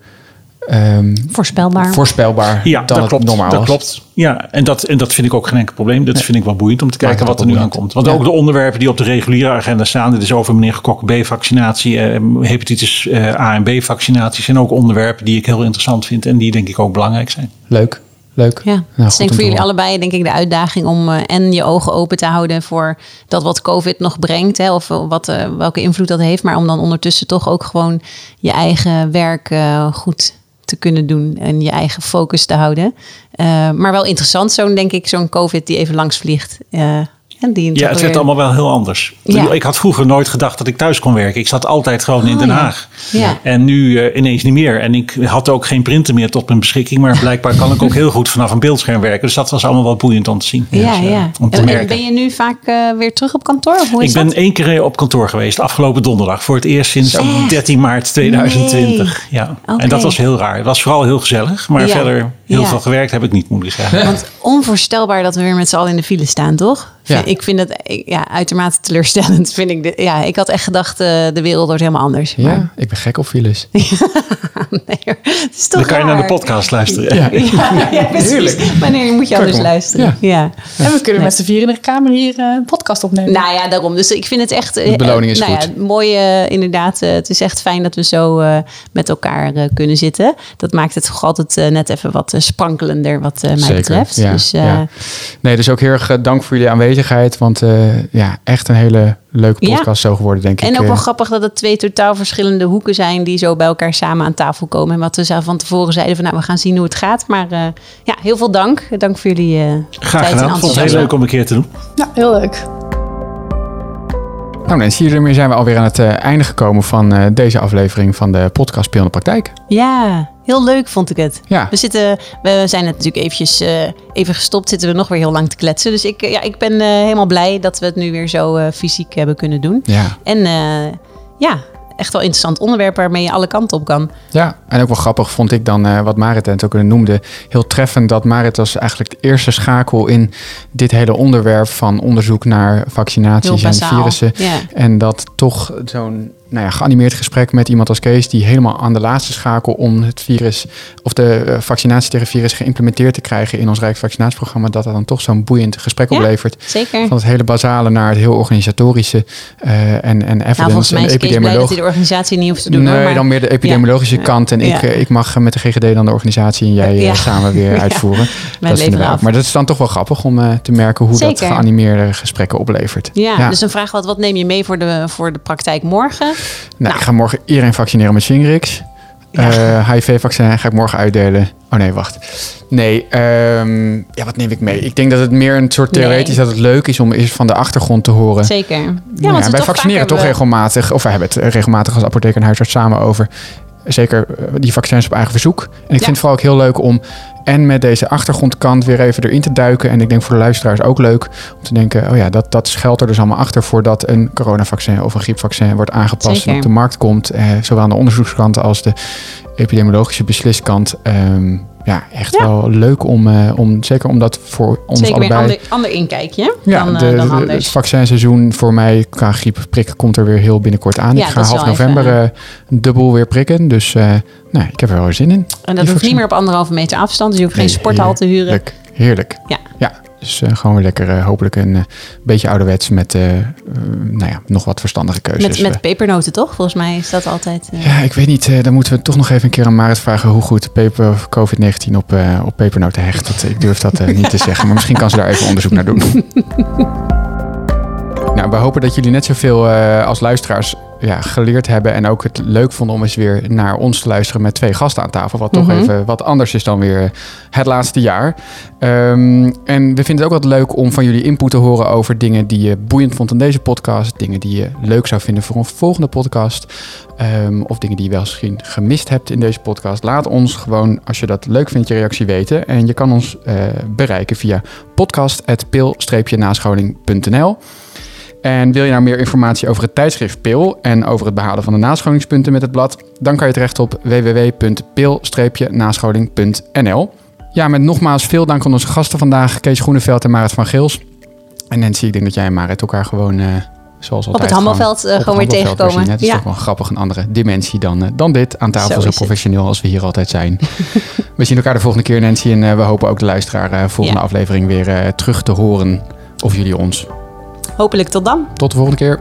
ehm, Voorspelbaar. voorspelbaar ja, dan dat het klopt. normaal dat was. klopt. Ja, en dat, en dat vind ik ook geen enkel probleem. Dat vind ik wel boeiend om te kijken wat er nu wel aankomt. Want ook de onderwerpen die op de reguliere agenda staan, dit is over meneer B-vaccinatie, eh, hepatitis eh, A en B-vaccinaties, zijn ook onderwerpen die ik heel interessant vind en die denk ik ook belangrijk zijn. Leuk. Leuk. Ja, Nou, dat goed is denk voor jullie allebei denk ik de uitdaging om eh, en je ogen open te houden voor dat wat COVID nog brengt, hè, of wat, eh, welke invloed dat heeft, maar om dan ondertussen toch ook gewoon je eigen werk eh, goed te kunnen doen en je eigen focus te houden. Maar wel interessant, zo'n denk ik, zo'n COVID die even langs vliegt. Eh, en die Ja, het werd allemaal wel heel anders. Ja. Ik had vroeger nooit gedacht dat ik thuis kon werken. Ik zat altijd gewoon in Oh, Den ja. Haag. Ja. En nu eh, ineens niet meer. En ik had ook geen printer meer tot mijn beschikking. Maar blijkbaar kan ik ook heel goed vanaf een beeldscherm werken. Dus dat was allemaal wel boeiend om te zien. Ja, Dus, eh, ja. Om te En, merken. ben je nu vaak eh, weer terug op kantoor? Of hoe is Ik ben dat? één keer op kantoor geweest, afgelopen donderdag. Voor het eerst sinds Echt? 13 maart 2020. Ja. Oké. En dat was heel raar. Het was vooral heel gezellig. Maar Ja. verder heel Ja. veel gewerkt heb ik niet, moet ik zeggen. Want onvoorstelbaar dat we weer met z'n allen in de file staan, toch? Ja. Ik vind het ik- ja, uitermate teleurstellend. Vind ik, de, ja, ik had echt gedacht, eh, de wereld wordt helemaal anders. Maar, Ja, ik ben gek op files. <laughs> <laughs> nee, hoor. het is toch Dan kan je naar de podcast luisteren. Ja. Ja, ja, <laughs> precies. Wanneer moet je anders luisteren? Ja. En we kunnen met z'n vier in de kamer hier eh, een podcast opnemen. Nou ja, daarom. Dus ik vind het echt... eh, De beloning is nou goed. Ja, mooi eh, inderdaad. eh, het is echt fijn dat we zo eh, met elkaar eh, kunnen zitten. Dat maakt het toch altijd eh, net even wat eh, sprankelender wat eh, mij Zeker, betreft. ja, dus eh, ja. Nee, dus ook heel erg eh, dank voor jullie aanwezigheid. Want eh, ja, echt een hele leuke Ja. podcast zo geworden, denk ik. En ook wel Eh, grappig dat het twee totaal verschillende hoeken zijn die zo bij elkaar samen aan tafel komen. En wat we zo van tevoren zeiden van nou, we gaan zien hoe het gaat. Maar eh, ja, heel veel dank. Dank voor jullie eh Graag tijd en gedaan. Vond het heel leuk om een keer te doen. Ja, heel leuk. Nou mensen, hiermee zijn we alweer aan het eh, einde gekomen van eh, deze aflevering van de podcast in de Praktijk. Ja, heel leuk vond ik het. Ja, We, zitten, we zijn net natuurlijk eventjes eh, even gestopt, zitten we nog weer heel lang te kletsen. Dus ik, eh, ja, ik ben eh, helemaal blij dat we het nu weer zo fysiek hebben kunnen doen. ja, En ja, echt wel interessant onderwerp waarmee je alle kanten op kan. ja. En ook wel grappig vond ik dan wat Marit het ook noemde. Heel treffend dat Marit was eigenlijk de eerste schakel in dit hele onderwerp van onderzoek naar vaccinaties en virussen. Ja. En dat toch zo'n nou ja, geanimeerd gesprek met iemand als Kees, die helemaal aan de laatste schakel om het virus of de eh, vaccinatie tegen virus geïmplementeerd te krijgen in ons Rijksvaccinatieprogramma, dat dat dan toch zo'n boeiend gesprek Ja. oplevert. Zeker. Van het hele basale naar het heel organisatorische eh, en, en evidence Nou, volgens mij is Kees blij dat epidemioloog. hij de organisatie niet hoeft te doen. Nee, hoor, maar- dan meer de epidemiologische Ja. kant. En ik, Ja. eh, ik mag met de GGD dan de organisatie en jij samen weer <laughs> uitvoeren. Dat vinden wij. Maar dat is dan toch wel grappig om te merken hoe dat geanimeerde gesprekken oplevert. Ja, dus een vraag wat, wat neem je mee voor de, voor de praktijk morgen? Nou, ik ga morgen iedereen vaccineren met Shingrix. Eh, HIV-vaccin ga ik morgen uitdelen. Oh nee, wacht. Nee, ehm, ja, wat neem ik mee? Ik denk dat het meer een soort theoretisch Nee. dat het leuk is om eens van de achtergrond te horen. Zeker. Ja, Nou want wij vaccineren toch regelmatig, of wij hebben het regelmatig als apotheker en huisarts samen over. zeker eh, die vaccins op eigen verzoek. En ik Ja. vind het vooral ook heel leuk om en met deze achtergrondkant weer even erin te duiken. En ik denk voor de luisteraars ook leuk om te denken, oh ja, dat, dat schuilt er dus allemaal achter voordat een coronavaccin of een griepvaccin wordt aangepast Zeker. en op de markt komt. Eh, zowel aan de onderzoekskant als de epidemiologische besliskant. Ehm, ja, echt Ja. wel leuk om, eh, om, zeker omdat voor ons Zeker allebei... ander, ander inkijkje Ja, dan, eh, de, dan de- anders. het vaccins voor mij qua griepprikken komt er weer heel binnenkort aan. Ja, ik ga half november even, eh, dubbel weer prikken. Dus nou, ik heb er wel weer zin in. en dat hoeft niet meer op anderhalve meter afstand. Dus je hoeft geen sporthal te huren. Heerlijk. Heerlijk. Ja. ja dus eh, gewoon weer lekker, eh, hopelijk een eh, beetje ouderwets met nou ja, nog wat verstandige keuzes. Met, met pepernoten toch? Volgens mij is dat altijd... Ja, ik weet niet. dan moeten we toch nog even een keer aan Marit vragen hoe goed peper, of COVID-19 op, op pepernoten hecht. Dat, ik durf dat niet te zeggen, maar misschien kan ze daar even onderzoek naar doen. <laughs> nou, we hopen dat jullie net zoveel eh als luisteraars ja, geleerd hebben en ook het leuk vonden om eens weer naar ons te luisteren met twee gasten aan tafel. Wat toch Mhm. even wat anders is dan weer het laatste jaar. Ehm, en we vinden het ook wat leuk om van jullie input te horen over dingen die je boeiend vond in deze podcast. Dingen die je leuk zou vinden voor een volgende podcast. Ehm, of dingen die je wel misschien gemist hebt in deze podcast. Laat ons gewoon, als je dat leuk vindt, je reactie weten. En je kan ons eh, bereiken via podcast.pil-nascholing.nl. En wil je nou meer informatie over het tijdschrift Pil en over het behalen van de nascholingspunten met het blad, dan kan je terecht op www.pil-nascholing.nl. Ja, met nogmaals veel dank aan onze gasten vandaag, Kees Groeneveld en Marit van Geels. En Nancy, ik denk dat jij en Marit elkaar gewoon, eh, zoals altijd... het handbalveld, eh, op het gewoon weer tegenkomen. zien. Het is Ja. toch wel grappig, een andere dimensie dan, eh, dan dit. Aan tafel Zo professioneel als we hier altijd zijn. <laughs> we zien elkaar de volgende keer, Nancy. En we hopen ook de luisteraar volgende Ja. aflevering weer terug te horen. Of jullie ons. Hopelijk tot dan. Tot de volgende keer.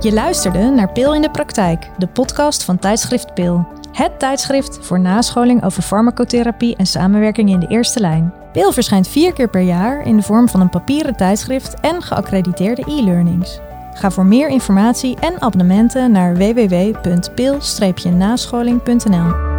Je luisterde naar Pil in de Praktijk, de podcast van tijdschrift Pil. Het tijdschrift voor nascholing over farmacotherapie en samenwerking in de eerste lijn. Pil verschijnt vier keer per jaar in de vorm van een papieren tijdschrift en geaccrediteerde e-learnings. Ga voor meer informatie en abonnementen naar www.pil-nascholing.nl.